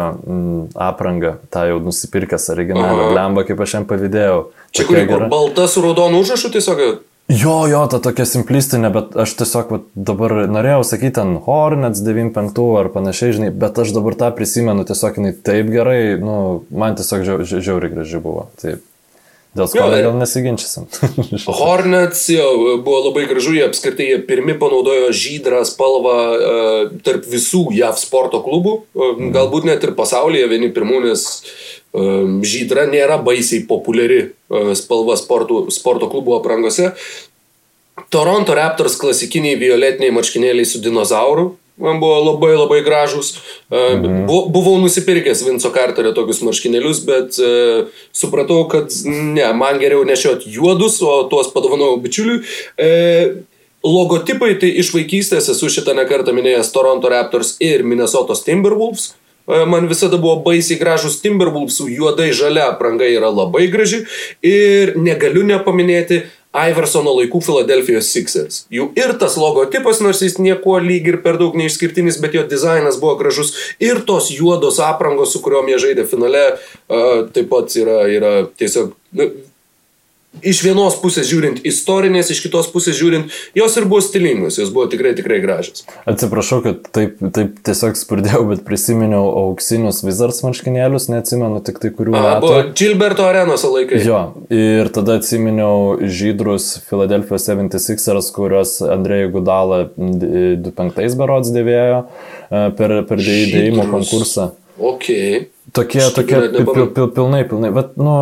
aprangą, tą jau nusipirkęs originalią. Blemba, kaip aš jam pavydėjau. Čia kur gera. Balta su raudonu užrašu tiesiog. Jo, jo, ta tokia simplistinė, bet aš tiesiog va, dabar norėjau sakyti ten Hornets 95 ar panašiai, žinai, bet aš dabar tą prisimenu, tiesiog jinai taip gerai, nu, man tiesiog žiauriai žiauri graži buvo. Taip. Dėl skonio gal nesiginčysim. Hornets jo, buvo labai gražu, jie apskritai jie pirmi panaudojo žydrą spalvą uh, tarp visų JAV sporto klubų, uh, mm. galbūt net ir pasaulyje vieni pirmų, nes uh, žydra nėra baisiai populiari uh, spalva sportų, sporto klubų aprangose. Toronto Raptors klasikiniai violetiniai marškinėliai su dinozauru, man buvo labai labai gražus. Mhm. Buvau nusipirkęs Vinco Carterio tokius marškinėlius, bet uh, supratau, kad ne, man geriau nešioti juodus, o tuos padovanojau bičiuliui. Uh, logotipai tai iš vaikystės esu šitą nekartą minėjęs Toronto Raptors ir Minnesotos Timberwolves. e, man visada buvo baisiai gražus Timberwolves, juodai žalia apranga yra labai graži ir negaliu nepaminėti Iversono laikų Philadelphia Sixers. Jų ir tas logotipas, nors jis nieko lyg ir per daug neišskirtinis, bet jo dizainas buvo gražus. Ir tos juodos aprangos, su kuriuom jie žaidė finale, uh, taip pat yra, yra tiesiog nu, iš vienos pusės žiūrint istorinės, iš kitos pusės žiūrint, jos ir buvo stilingos, jos buvo tikrai, tikrai gražios. Atsiprašau, kad taip, taip tiesiog spurdėjau, bet prisiminiau auksinius Wizards marškinėlius, neatsimenu tik tai kurių. A, buvo Gilberto arenos laikai. Jo, ir tada atsiminiau žydrus Philadelphia 76ers, kuriuos Andrėjai Gudala 25 berods dėvėjo e, per, per dėjimo konkursą. Okay. Tokie, tokie pil, pil, pilnai, pilnai, bet, nu,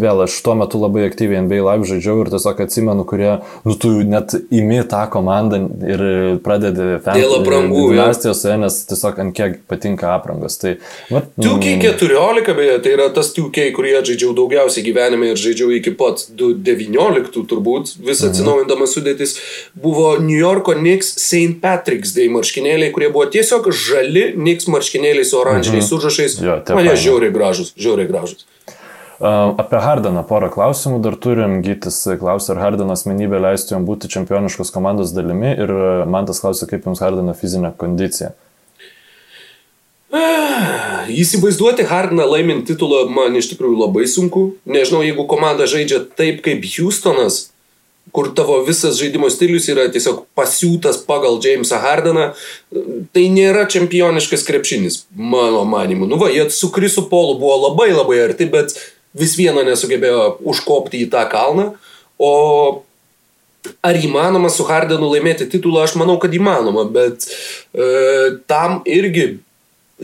vėl aš tuo metu labai aktyviai NBA live žaidžiau ir tiesiog atsimenu, kurie, nu, tu net imi tą komandą ir pradedi Dėl aprangų. Dynastijos, nes tiesiog ant kiek patinka aprangos. Tai, vat, 2K14, beje, tai yra tas 2K, kurį žaidžiau daugiausiai gyvenime ir žaidžiau iki pat 2019 turbūt, vis mhm. atsinaujandamas sudėtis, buvo New Yorko Knicks St. Patrick's Day marškinėliai, kurie buvo tiesiog žali Knicks marškinėliai su oranžiniais mhm. užrašais. Jo, Man jie žiauriai gražus, žiauriai gražus. Apie Hardaną porą klausimų dar turim. Gytis klausė, ar Hardano asmenybė leistų jam būti čempioniškos komandos dalimi ir man tas klausė, kaip jums Hardano fizinė kondicija. Įsivaizduoti Hardaną laimint titulą man iš tikrųjų labai sunku. Nežinau, jeigu komanda žaidžia taip kaip Houstonas, kur tavo visas žaidimo stilius yra tiesiog pasiūtas pagal Jamesą Hardeną, tai nėra čempioniškas krepšinis, mano manimu. Nu va, jie su Krisu Polu buvo labai labai arti, bet vis viena nesugebėjo užkopti į tą kalną. O ar įmanoma su Hardenu laimėti titulą, aš manau, kad įmanoma, bet e, tam irgi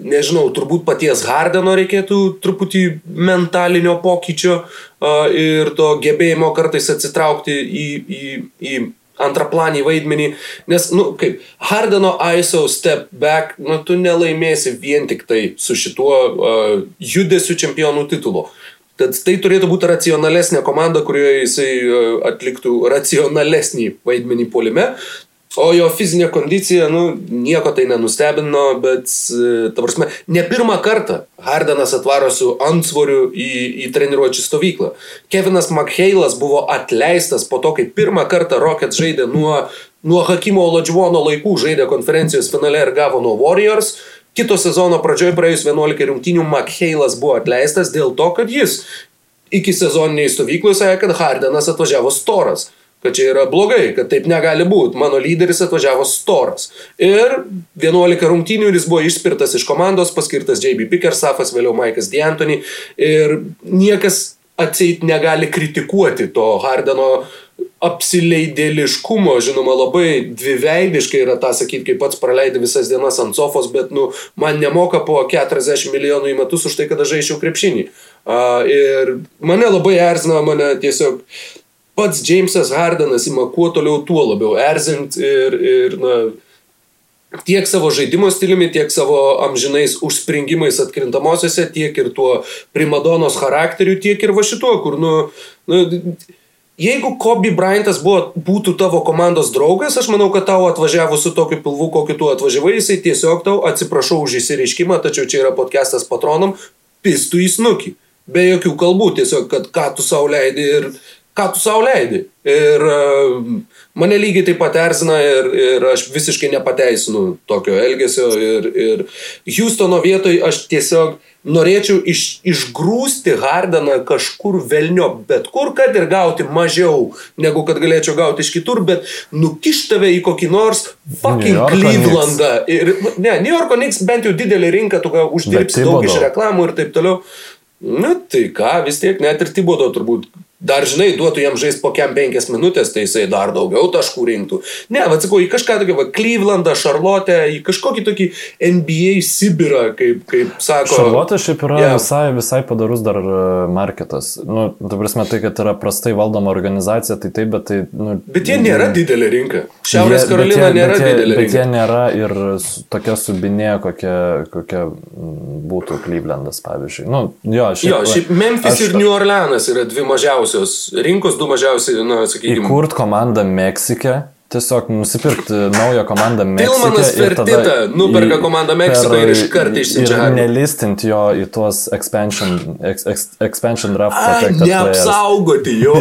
nežinau, turbūt paties Hardeno reikėtų truputį mentalinio pokyčio uh, ir to gebėjimo kartais atsitraukti į, į, į antraplanį vaidmenį, nes, nu, kaip Hardeno ISO step back, nu, tu nelaimėsi vien tik tai su šituo uh, judesiu čempionų titulo. Tad tai turėtų būti racionalesnė komanda, kurioje jisai atliktų racionalesnį vaidmenį polime. O jo fizinė kondicija, nu, nieko tai nenustebino, bet, e, ta prasme, ne pirmą kartą Hardenas atvaro su antsvoriu į, į treniruočių stovyklą. Kevinas McHeilas buvo atleistas po to, kai pirmą kartą Rockets žaidė nuo, nuo Hakimo Oladžvono laikų, žaidė konferencijos finale ir gavo nuo Warriors. Kito sezono pradžioje praėjus 11 rungtynių McHeilas buvo atleistas dėl to, kad jis iki sezoniniai stovyklai sakė, kad Hardenas atvažiavo storas kad čia yra blogai, kad taip negali būti. Mano lyderis atvažiavo storas. Ir 11 rungtynių jis buvo išspirtas iš komandos, paskirtas JB Pickersafas, vėliau Maikas D'Antoni. Ir niekas atseit negali kritikuoti to Hardeno apsileidėliškumo, žinoma, labai dviveidiškai yra tą sakyti, kai pats praleidai visas dienas ant sofos, bet, nu, man nemoka po 40 milijonų į metus už tai, kad aš žaidžiau krepšinį. Uh, ir mane labai erzina, mane tiesiog pats Jamesas Hardenas ima kuo toliau, tuo labiau erzint ir, ir na, tiek savo žaidimo stiliumi, tiek savo amžinais užspringimais atkrintamosiose, tiek ir tuo primadonos charakteriu, tiek ir va šituo, kur, nu, nu Jeigu Kobe Bryantas buvo, būtų tavo komandos draugas, aš manau, kad tau atvažiavus su tokiu pilvu, kokiu tu atvažiavai, jisai tiesiog tau atsiprašau už įsireiškimą, tačiau čia yra podcastas patronam, pistų į snukį. Be jokių kalbų, tiesiog, kad ką tu savo leidai ir, ką tu savo leidai. Ir uh, mane lygiai taip pat erzina ir, ir aš visiškai nepateisinu tokio elgesio. Ir, ir Houstono vietoj aš tiesiog norėčiau iš, išgrūsti Hardeną kažkur velnio, bet kur, kad ir gauti mažiau, negu kad galėčiau gauti iš kitur, bet nukišti tave į kokį nors fucking Clevelandą. Ir, ne, New Yorko Knicks bent jau didelį rinką, tu uždirbsi daug iš reklamų ir taip toliau. Na tai ką, vis tiek net ir Tibodo turbūt Dar žinai, duotų jam žaisti po kem penkias minutės, tai jisai dar daugiau taškų rinktų. Ne, atsakau, į kažką tokį, va, Clevelandą, Charlotte, į kažkokį tokį NBA Sibirą, kaip, kaip sako. Charlotte šiaip yra yeah. visai, visai padarus dar e, marketas. Nu, tu prasme, tai, kad yra prastai valdoma organizacija, tai taip, bet tai... Nu, bet jie nėra didelė rinka. Šiaurės jie, Karolina jie, nėra jie, didelė bet rinka. Bet jie nėra ir tokia subinė, kokia, kokia būtų Clevelandas, pavyzdžiui. Nu, jo, šiaip, jo, šiaip Memphis aš, ir New Orleanas yra dvi mažiausios mažiausios rinkos, du mažiausiai, na, sakykime. Įkurt komandą Meksike tiesiog nusipirkti naują komandą Tilmanas Fertita nuperka komandą Meksikoje ir iš karto išsiunčia. Ir nelistinti jo į tuos expansion, ex, ex, expansion draft. Neapsaugoti jo.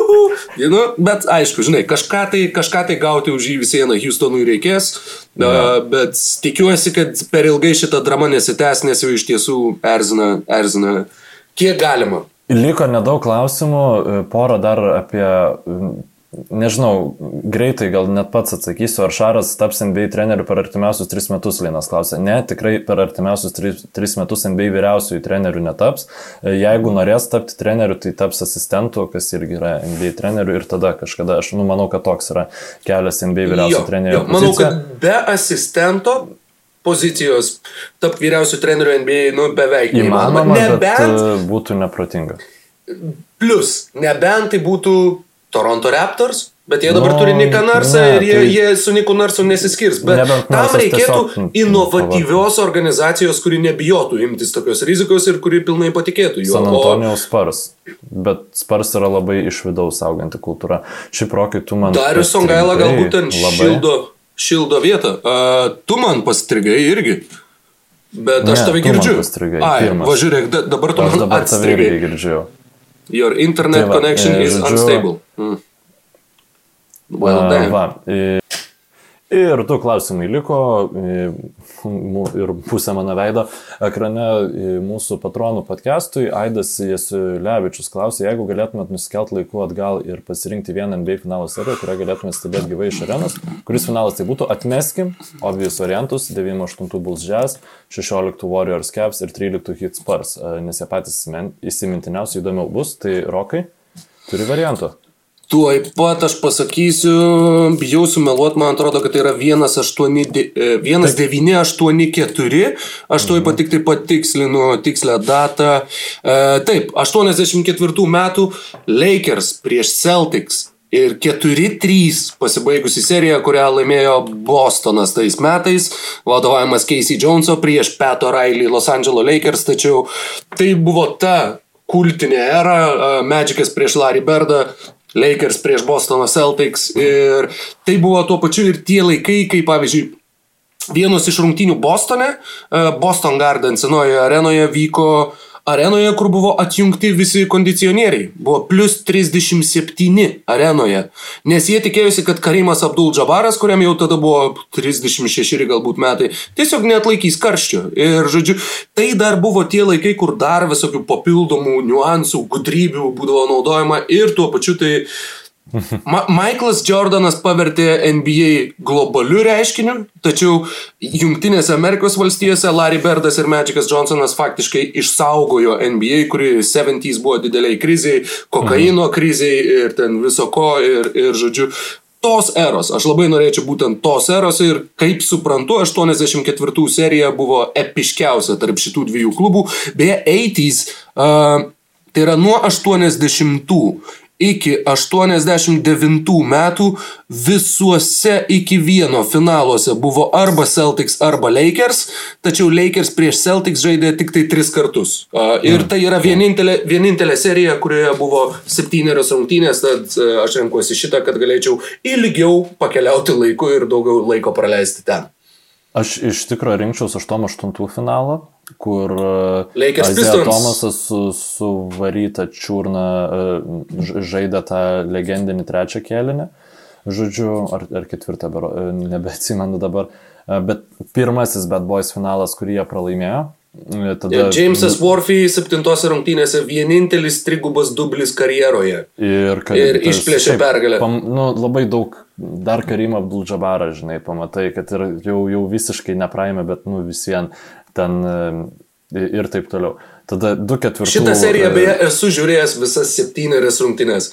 nu, bet aišku, žinai, kažką tai, kažką tai gauti už jį vis vieną Houstonui reikės. Ja. Bet tikiuosi, kad per ilgai šita drama nesitęs, nes jau iš tiesų erzina, erzina kiek galima. Liko nedaug klausimų, porą dar apie Nežinau, greitai gal net pats atsakysiu, ar Šaras taps NBA treneriu per artimiausius tris metus, Linas klausė. Ne, tikrai per artimiausius tris, tris metus NBA vyriausiųjų trenerių netaps. Jeigu norės tapti treneriu, tai taps asistentu, kas irgi yra NBA treneriu ir tada kažkada, aš nu, manau, kad toks yra kelias NBA vyriausiųjų trenerių. Manau, kad be asistento pozicijos tapti vyriausių trenerių NBA, nu, beveik įmanoma. Nebent e, būtų neprotinga. Plus, nebent tai būtų Toronto Raptors, bet jie dabar no, turi Niką Narsą ne, ir jie, tai... jie su Niku Narsu nesiskirs. Bet tam reikėtų tiesiog... inovatyvios organizacijos, kuri nebijotų imtis tokios rizikos ir kuri pilnai patikėtų juo. San Antonijos. Spars. Bet Spars yra labai iš vidaus auganti kultūra. Šį prokį tu man... Darius Songaila galbūt ten labai... šildo, šildo vietą. Uh, tu man pastrigai irgi. Bet aš ne, tave girdžiu. Ai, važiuok, dabar tu man atstrigai. girdžiu. Your internet tai va, connection e, is žodžiu, unstable. Mm. Well, damn. Va, e, Ir du klausimai liko ir pusė mano veido ekrane mūsų patronų podcastui. Aidas Jesulevičius klausė, jeigu galėtumėt nusikelt laiku atgal ir pasirinkti vieną NBA finalo seriją, kurią galėtumėt stebėti gyvai iš arenos, kuris finalas tai būtų, atmeskim obvious variantus - 98 Bulls Jazz, 16 Warriors Caps ir 13 Hit Spurs, nes jie patys įsimintiniausi įdomiau bus, tai Rokai turi variantų. Tuoj pat aš pasakysiu, bijau sumeluoti, man atrodo, kad tai yra 1984. Aš tuoj pat tik tai patikslinu tikslę datą. E, taip, 84 metų Lakers prieš Celtics. Ir 4-3 pasibaigusi serija, kurią laimėjo Bostonas tais metais, vadovavimas Casey Joneso prieš Peto Riley Los Angeles Lakers, tačiau tai buvo ta kultinė era, e, Magicas prieš Larry Berdą, Lakers prieš Bostono Celtics ir tai buvo tuo pačiu ir tie laikai, kai pavyzdžiui vienos iš rungtynių Bostone, e, Boston Garden senoje arenoje vyko arenoje, kur buvo atjungti visi kondicionieriai. Buvo plus 37 arenoje. Nes jie tikėjosi, kad Karimas Abdul Džabaras, kuriam jau tada buvo 36 galbūt metai, tiesiog netlaikys karščio. Ir žodžiu, tai dar buvo tie laikai, kur dar visokių papildomų niuansų, gudrybių būdavo naudojama ir tuo pačiu tai Ma Michaelas Jordanas pavertė NBA globaliu reiškiniu, tačiau Junktinėse Amerikos valstijose Larry Birdas ir Magicas Johnsonas faktiškai išsaugojo NBA, kuri 70s buvo dideliai kriziai, kokaino mhm. kriziai ir ten viso ko ir, ir žodžiu, tos eros. Aš labai norėčiau būtent tos eros ir kaip suprantu, 84 serija buvo epiškiausia tarp šitų dviejų klubų. Beje, 80s, uh, tai yra nuo 80-ų iki 89 metų visuose iki vieno finaluose buvo arba Celtics arba Lakers, tačiau Lakers prieš Celtics žaidė tik tai tris kartus. Ir tai yra vienintelė, vienintelė serija, kurioje buvo septynerios rungtynės, tad e, aš renkuosi šitą, kad galėčiau ilgiau pakeliauti laiku ir daugiau laiko praleisti ten. Aš iš tikrųjų rinkčiaus 8-8 finalą, kur e, Azija Tomasas su, su varyta čiurna e, žaidė tą legendinį trečią kėlinį. Žodžiu, ar, ar ketvirtą, e, nebeatsimenu dabar. Bet pirmasis Bad Boys finalas, kurį jie pralaimėjo. Tada... Jamesas Worthy septintose rungtynėse vienintelis trigubas dublis karjeroje. Ir, kar... ir išplėšė pergalę. Pam, nu, labai daug dar Karimą Abdul-Jabarą, žinai, pamatai, kad ir jau, jau visiškai nepraėmė, bet nu vis vien ten e, ir taip toliau. Tada 2-4. Šitą seriją beje esu žiūrėjęs visas septynerias rungtynes.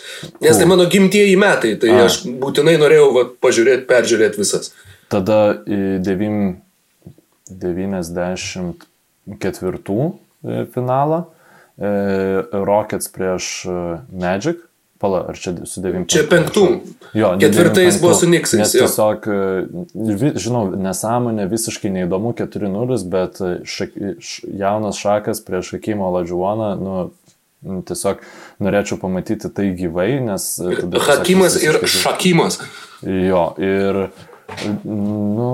Nes tai mano gimtieji metai, tai A. aš būtinai norėjau va, pažiūrėti, peržiūrėti visas. Tada 9, 94 e, finalą. E, Rockets prieš Magic. Pala, ar čia su devim? Čia penktų. Jo, ketvirtais buvo su Niksais. Nes tiesiog, e, žinau, nesąmonė visiškai neįdomu 4-0, bet šak, jaunas šakas prieš Akimo Ladžiuoną, nu, tiesiog norėčiau pamatyti tai gyvai, nes... Hakimas ir Šakimas. Jo, ir, nu,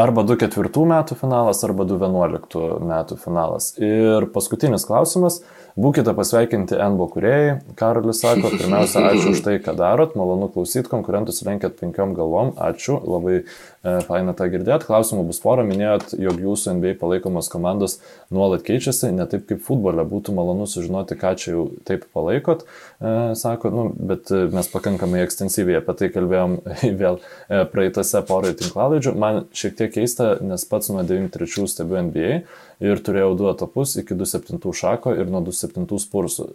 arba 2004 metų finalas, arba 2011 metų finalas. Ir paskutinis klausimas. Būkite pasveikinti NBO kuriejai. Karolis sako, pirmiausia, ačiū už tai, ką darot, malonu klausyti, konkurentus lenkėt penkiom galvom, ačiū, labai E, faina tą girdėt, klausimų bus pora, minėjot, jog jūsų NBA palaikomos komandos nuolat keičiasi, ne taip kaip futbole, būtų malonu sužinoti, ką čia jau taip palaikot, e, sako, nu, bet e, mes pakankamai ekstensyviai apie tai kalbėjom vėl praeitose porai tinklalaidžių. Man šiek tiek keista, nes pats nuo 93 stebiu NBA ir turėjau du etapus iki 27 šako ir nuo 27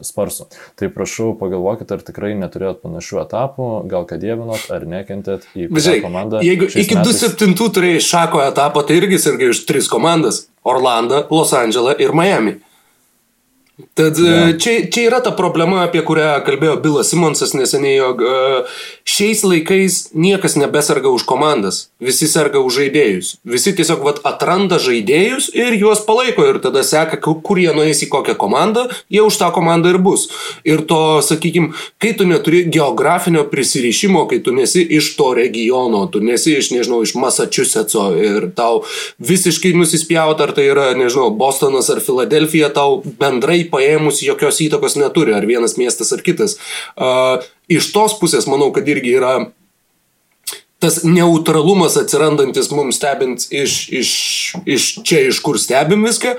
sparsų. Tai prašau, pagalvokit, ar tikrai neturėjot panašių etapų, gal kad dievinot, ar nekentėt į Važiai, komandą. Jeigu iki 27 septintų turėjai šako etapą, tai irgi sirgai už tris komandas - Orlandą, Los Andželą ir Miami. Tad e, yeah. čia, čia yra ta problema, apie kurią kalbėjo Bilas Simonsas neseniai, jog e, šiais laikais niekas nebesarga už komandas visi serga už žaidėjus. Visi tiesiog vat, atranda žaidėjus ir juos palaiko ir tada seka, kur jie nueis į kokią komandą, jie už tą komandą ir bus. Ir to, sakykime, kai tu neturi geografinio prisirišimo, kai tu nesi iš to regiono, tu nesi iš, nežinau, iš Massachusettso ir tau visiškai nusispjaut, ar tai yra, nežinau, Bostonas ar Filadelfija, tau bendrai paėmus jokios įtakos neturi, ar vienas miestas ar kitas. Uh, iš tos pusės manau, kad irgi yra tas neutralumas atsirandantis mums stebint iš, iš, iš čia, iš kur stebim viską.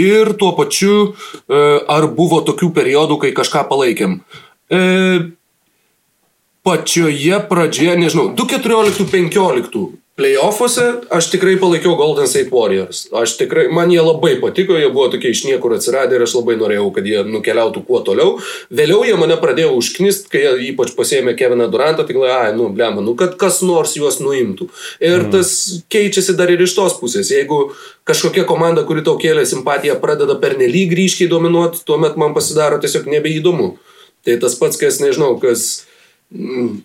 Ir tuo pačiu, ar buvo tokių periodų, kai kažką palaikėm. Uh, pačioje pradžioje, nežinau, 2014-2015 Playoffuose aš tikrai palaikiau Golden State Warriors. Aš tikrai, man jie labai patiko, jie buvo tokie iš niekur atsiradę ir aš labai norėjau, kad jie nukeliautų kuo toliau. Vėliau jie mane pradėjo užknist, kai jie ypač pasėmė Keviną Durantą, tai galvoju, ai, nu, blemba, nu, kad kas nors juos nuimtų. Ir mm. tas keičiasi dar ir iš tos pusės. Jeigu kažkokia komanda, kuri tau kėlė simpatiją, pradeda pernelyg ryškiai dominuoti, tuomet man pasidaro tiesiog nebeįdomu. Tai tas pats, kas, nežinau, kas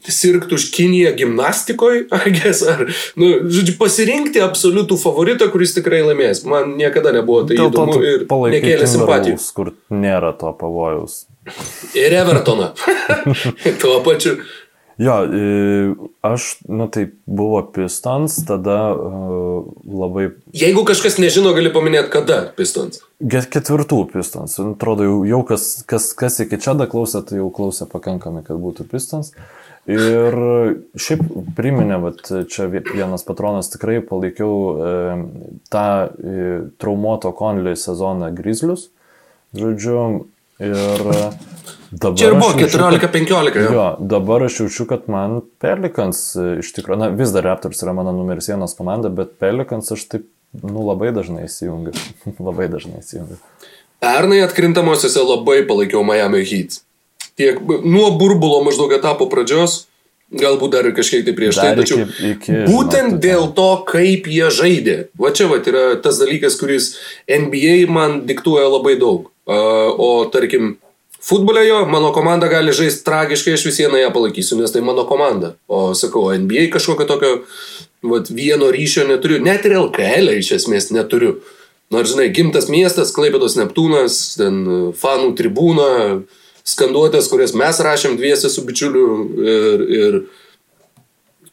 Sirgti už Kiniją gimnastikoje, ar, nu, žodžiu, pasirinkti absoliutų favoritą, kuris tikrai laimės. Man niekada nebuvo tai Dėl įdomu ir nekėlė simpatijų. Kur nėra to pavojaus. Ir Evertoną. Tuo pačiu. Jo, aš, na tai buvo Pistons, tada uh, labai... Jeigu kažkas nežino, gali paminėti, kada Pistons. Ketvirtų Pistons. Atrodo, jau, jau kas, kas, kas iki čia da klausė, tai jau klausė pakankamai, kad būtų Pistons. Ir šiaip priminė, bet čia vienas patronas tikrai palaikiau e, tą e, traumuoto Conley sezoną Grizzlius. Žodžiu, ir Dabar Čia ir buvo 14-15. Jo, dabar aš jaučiu, kad man Pelikans e, iš tikrųjų, na vis dar Raptors yra mano numeris vienas komanda, bet Pelikans aš taip, nu, labai dažnai įsijungiu. labai dažnai įsijungiu. Pernai atkrintamosiose labai palaikiau Miami Heat. Tiek nuo burbulo maždaug etapo pradžios, galbūt dar kažkiek tai prieš dar tai, tačiau iki, iki, būtent žinot, dėl to, kaip jie žaidė. Va čia va yra tas dalykas, kuris NBA man diktuoja labai daug. O tarkim, Futbolė jo, mano komanda gali žaisti tragiškai, aš vis vieną ją palaikysiu, nes tai mano komanda. O sakau, NBA kažkokio tokio vat, vieno ryšio neturiu, net ir LKL iš esmės neturiu. Nors, žinai, gimtas miestas, Klaipėdos Neptūnas, ten fanų tribūna, skanduotės, kurias mes rašėm dviese su bičiuliu ir, ir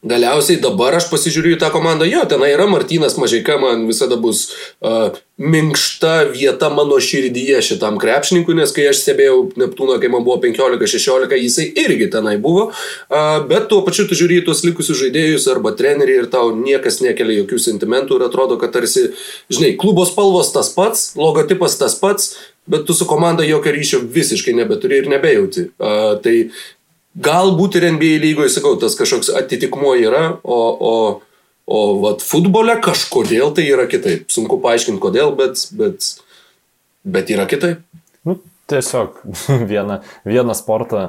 Galiausiai dabar aš pasižiūriu į tą komandą, jo, ten yra Martinas Mažiaika, man visada bus uh, minkšta vieta mano širdyje šitam krepšininkui, nes kai aš stebėjau Neptūną, kai man buvo 15-16, jisai irgi tenai buvo, uh, bet tuo pačiu tu žiūri į tuos likusius žaidėjus arba trenerių ir tau niekas nekelia jokių sentimentų ir atrodo, kad tarsi, žinai, klubo spalvos tas pats, logotipas tas pats, bet tu su komanda jokio ryšio visiškai nebeturi ir nebejauti. Uh, tai Galbūt ir NBA lygoje, sakau, tas kažkoks atitikmuo yra, o, o, o vat, futbole kažkodėl tai yra kitaip. Sunku paaiškinti kodėl, bet, bet, bet yra kitaip. Nu, tiesiog vieną, vieną sportą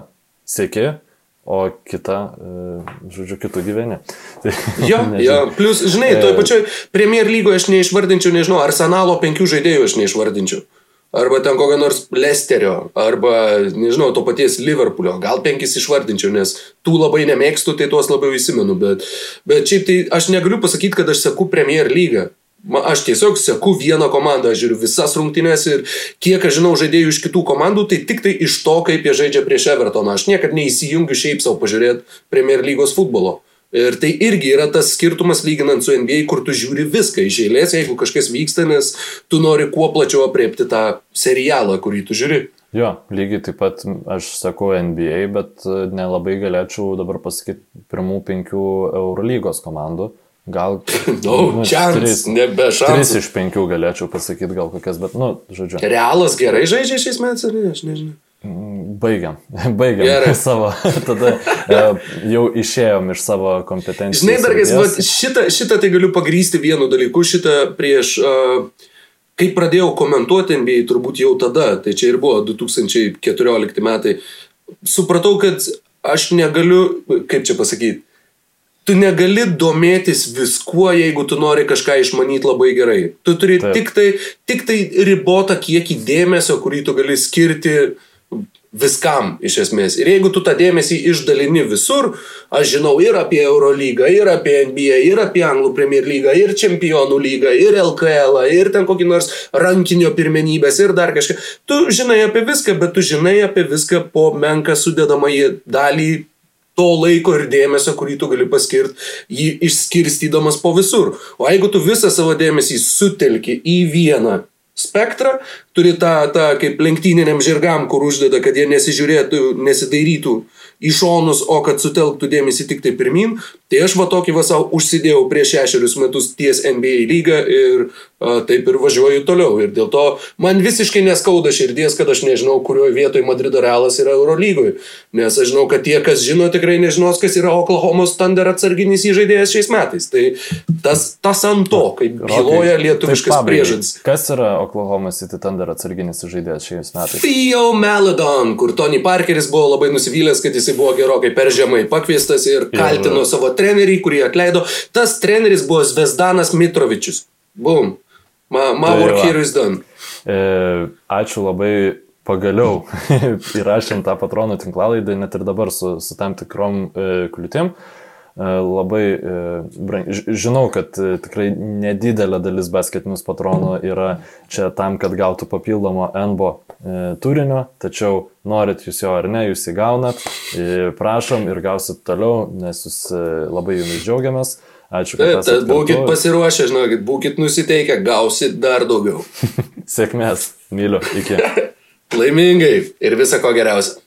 sėki, o kitą, e, žodžiu, kitų gyvenį. Tai, jo, jo, plus, žinai, toje pačioje Premier lygoje aš neišvardinčiau, nežinau, arsenalo penkių žaidėjų aš neišvardinčiau arba ten kokio nors Lesterio, arba, nežinau, to paties Liverpoolio, gal penkis išvardinčiau, nes tų labai nemėgstu, tai tuos labiau įsimenu, bet, bet šiaip tai aš negaliu pasakyti, kad aš seku Premier lygą. Aš tiesiog seku vieną komandą, aš žiūriu visas rungtynės ir kiek aš žinau žaidėjų iš kitų komandų, tai tik tai iš to, kaip jie žaidžia prieš Evertoną. Aš niekada neįsijungiu šiaip savo pažiūrėti Premier lygos futbolo. Ir tai irgi yra tas skirtumas lyginant su NBA, kur tu žiūri viską iš eilės, jeigu kažkas vyksta, nes tu nori kuo plačiau apriepti tą serialą, kurį tu žiūri. Jo, lygiai taip pat aš sakau NBA, bet nelabai galėčiau dabar pasakyti pirmų penkių Eurolygos komandų. Gal. No, nu, chance, nebe šansų. Tris iš penkių galėčiau pasakyti gal kokias, bet, nu, žodžiu. Realas gerai žaidžia šiais metais, ar ne, aš nežinau. Baigiam, baigiam Gerai. savo, tada e, jau išėjom iš savo kompetencijos. Žinai, dargas, šitą, šitą tai galiu pagrysti vienu dalyku, šitą prieš, uh, kai pradėjau komentuoti NBA, turbūt jau tada, tai čia ir buvo 2014 metai, supratau, kad aš negaliu, kaip čia pasakyti, tu negali domėtis viskuo, jeigu tu nori kažką išmanyti labai gerai. Tu turi Taip. tik tai, tik tai ribotą kiekį dėmesio, kurį tu gali skirti viskam iš esmės. Ir jeigu tu tą dėmesį išdalini visur, aš žinau ir apie Eurolygą, ir apie NBA, ir apie Anglų Premier lygą, ir Čempionų lygą, ir LKL, ir ten kokį nors rankinio pirmenybės, ir dar kažką. Tu žinai apie viską, bet tu žinai apie viską po menką sudedamąjį dalį to laiko ir dėmesio, kurį tu gali paskirti, jį išskirstydamas po visur. O jeigu tu visą savo dėmesį sutelki į vieną spektrą, turi tą, tą kaip lenktyniniam žirgam, kur uždeda, kad jie nesižiūrėtų, nesidairytų į šonus, o kad sutelktų dėmesį tik tai pirmin, tai aš va tokį va savo užsidėjau prieš šešerius metus ties NBA lygą ir a, taip ir važiuoju toliau. Ir dėl to man visiškai neskauda širdies, kad aš nežinau, kurioje vietoje Madrido Realas yra Eurolygoje. Nes aš žinau, kad tie, kas žino, tikrai nežinos, kas yra Oklahoma Thunder atsarginis įžaidėjas šiais metais. Tai tas, tas ant to, kaip byloja lietuviškas priežadis. Kas yra Oklahoma City Thunder atsarginis įžaidėjas šiais metais? Theo Maladon, kur Tony Parkeris buvo labai nusivylęs, kad jis jisai buvo gerokai per žemai pakviestas ir kaltino ja, savo trenerį, kurį atleido. Tas treneris buvo Zvezdanas Mitrovičius. Bum. Ma, ma tai work va. here is done. E, ačiū labai pagaliau įrašėm tą patronų tinklalaidą, net ir dabar su, su tam tikrom e, kliūtim. E, labai, e, žinau, kad e, tikrai nedidelė dalis basketinius patronų yra čia tam, kad gautų papildomo NBO turinio, tačiau norit jūs jo ar ne, jūs įgaunat, prašom ir gausit toliau, nes jūs labai jumis džiaugiamės. Ačiū, kad esate. Būkit pasiruošę, žinokit, būkit nusiteikę, gausit dar daugiau. Sėkmės, myliu, iki. Laimingai ir viso ko geriausio.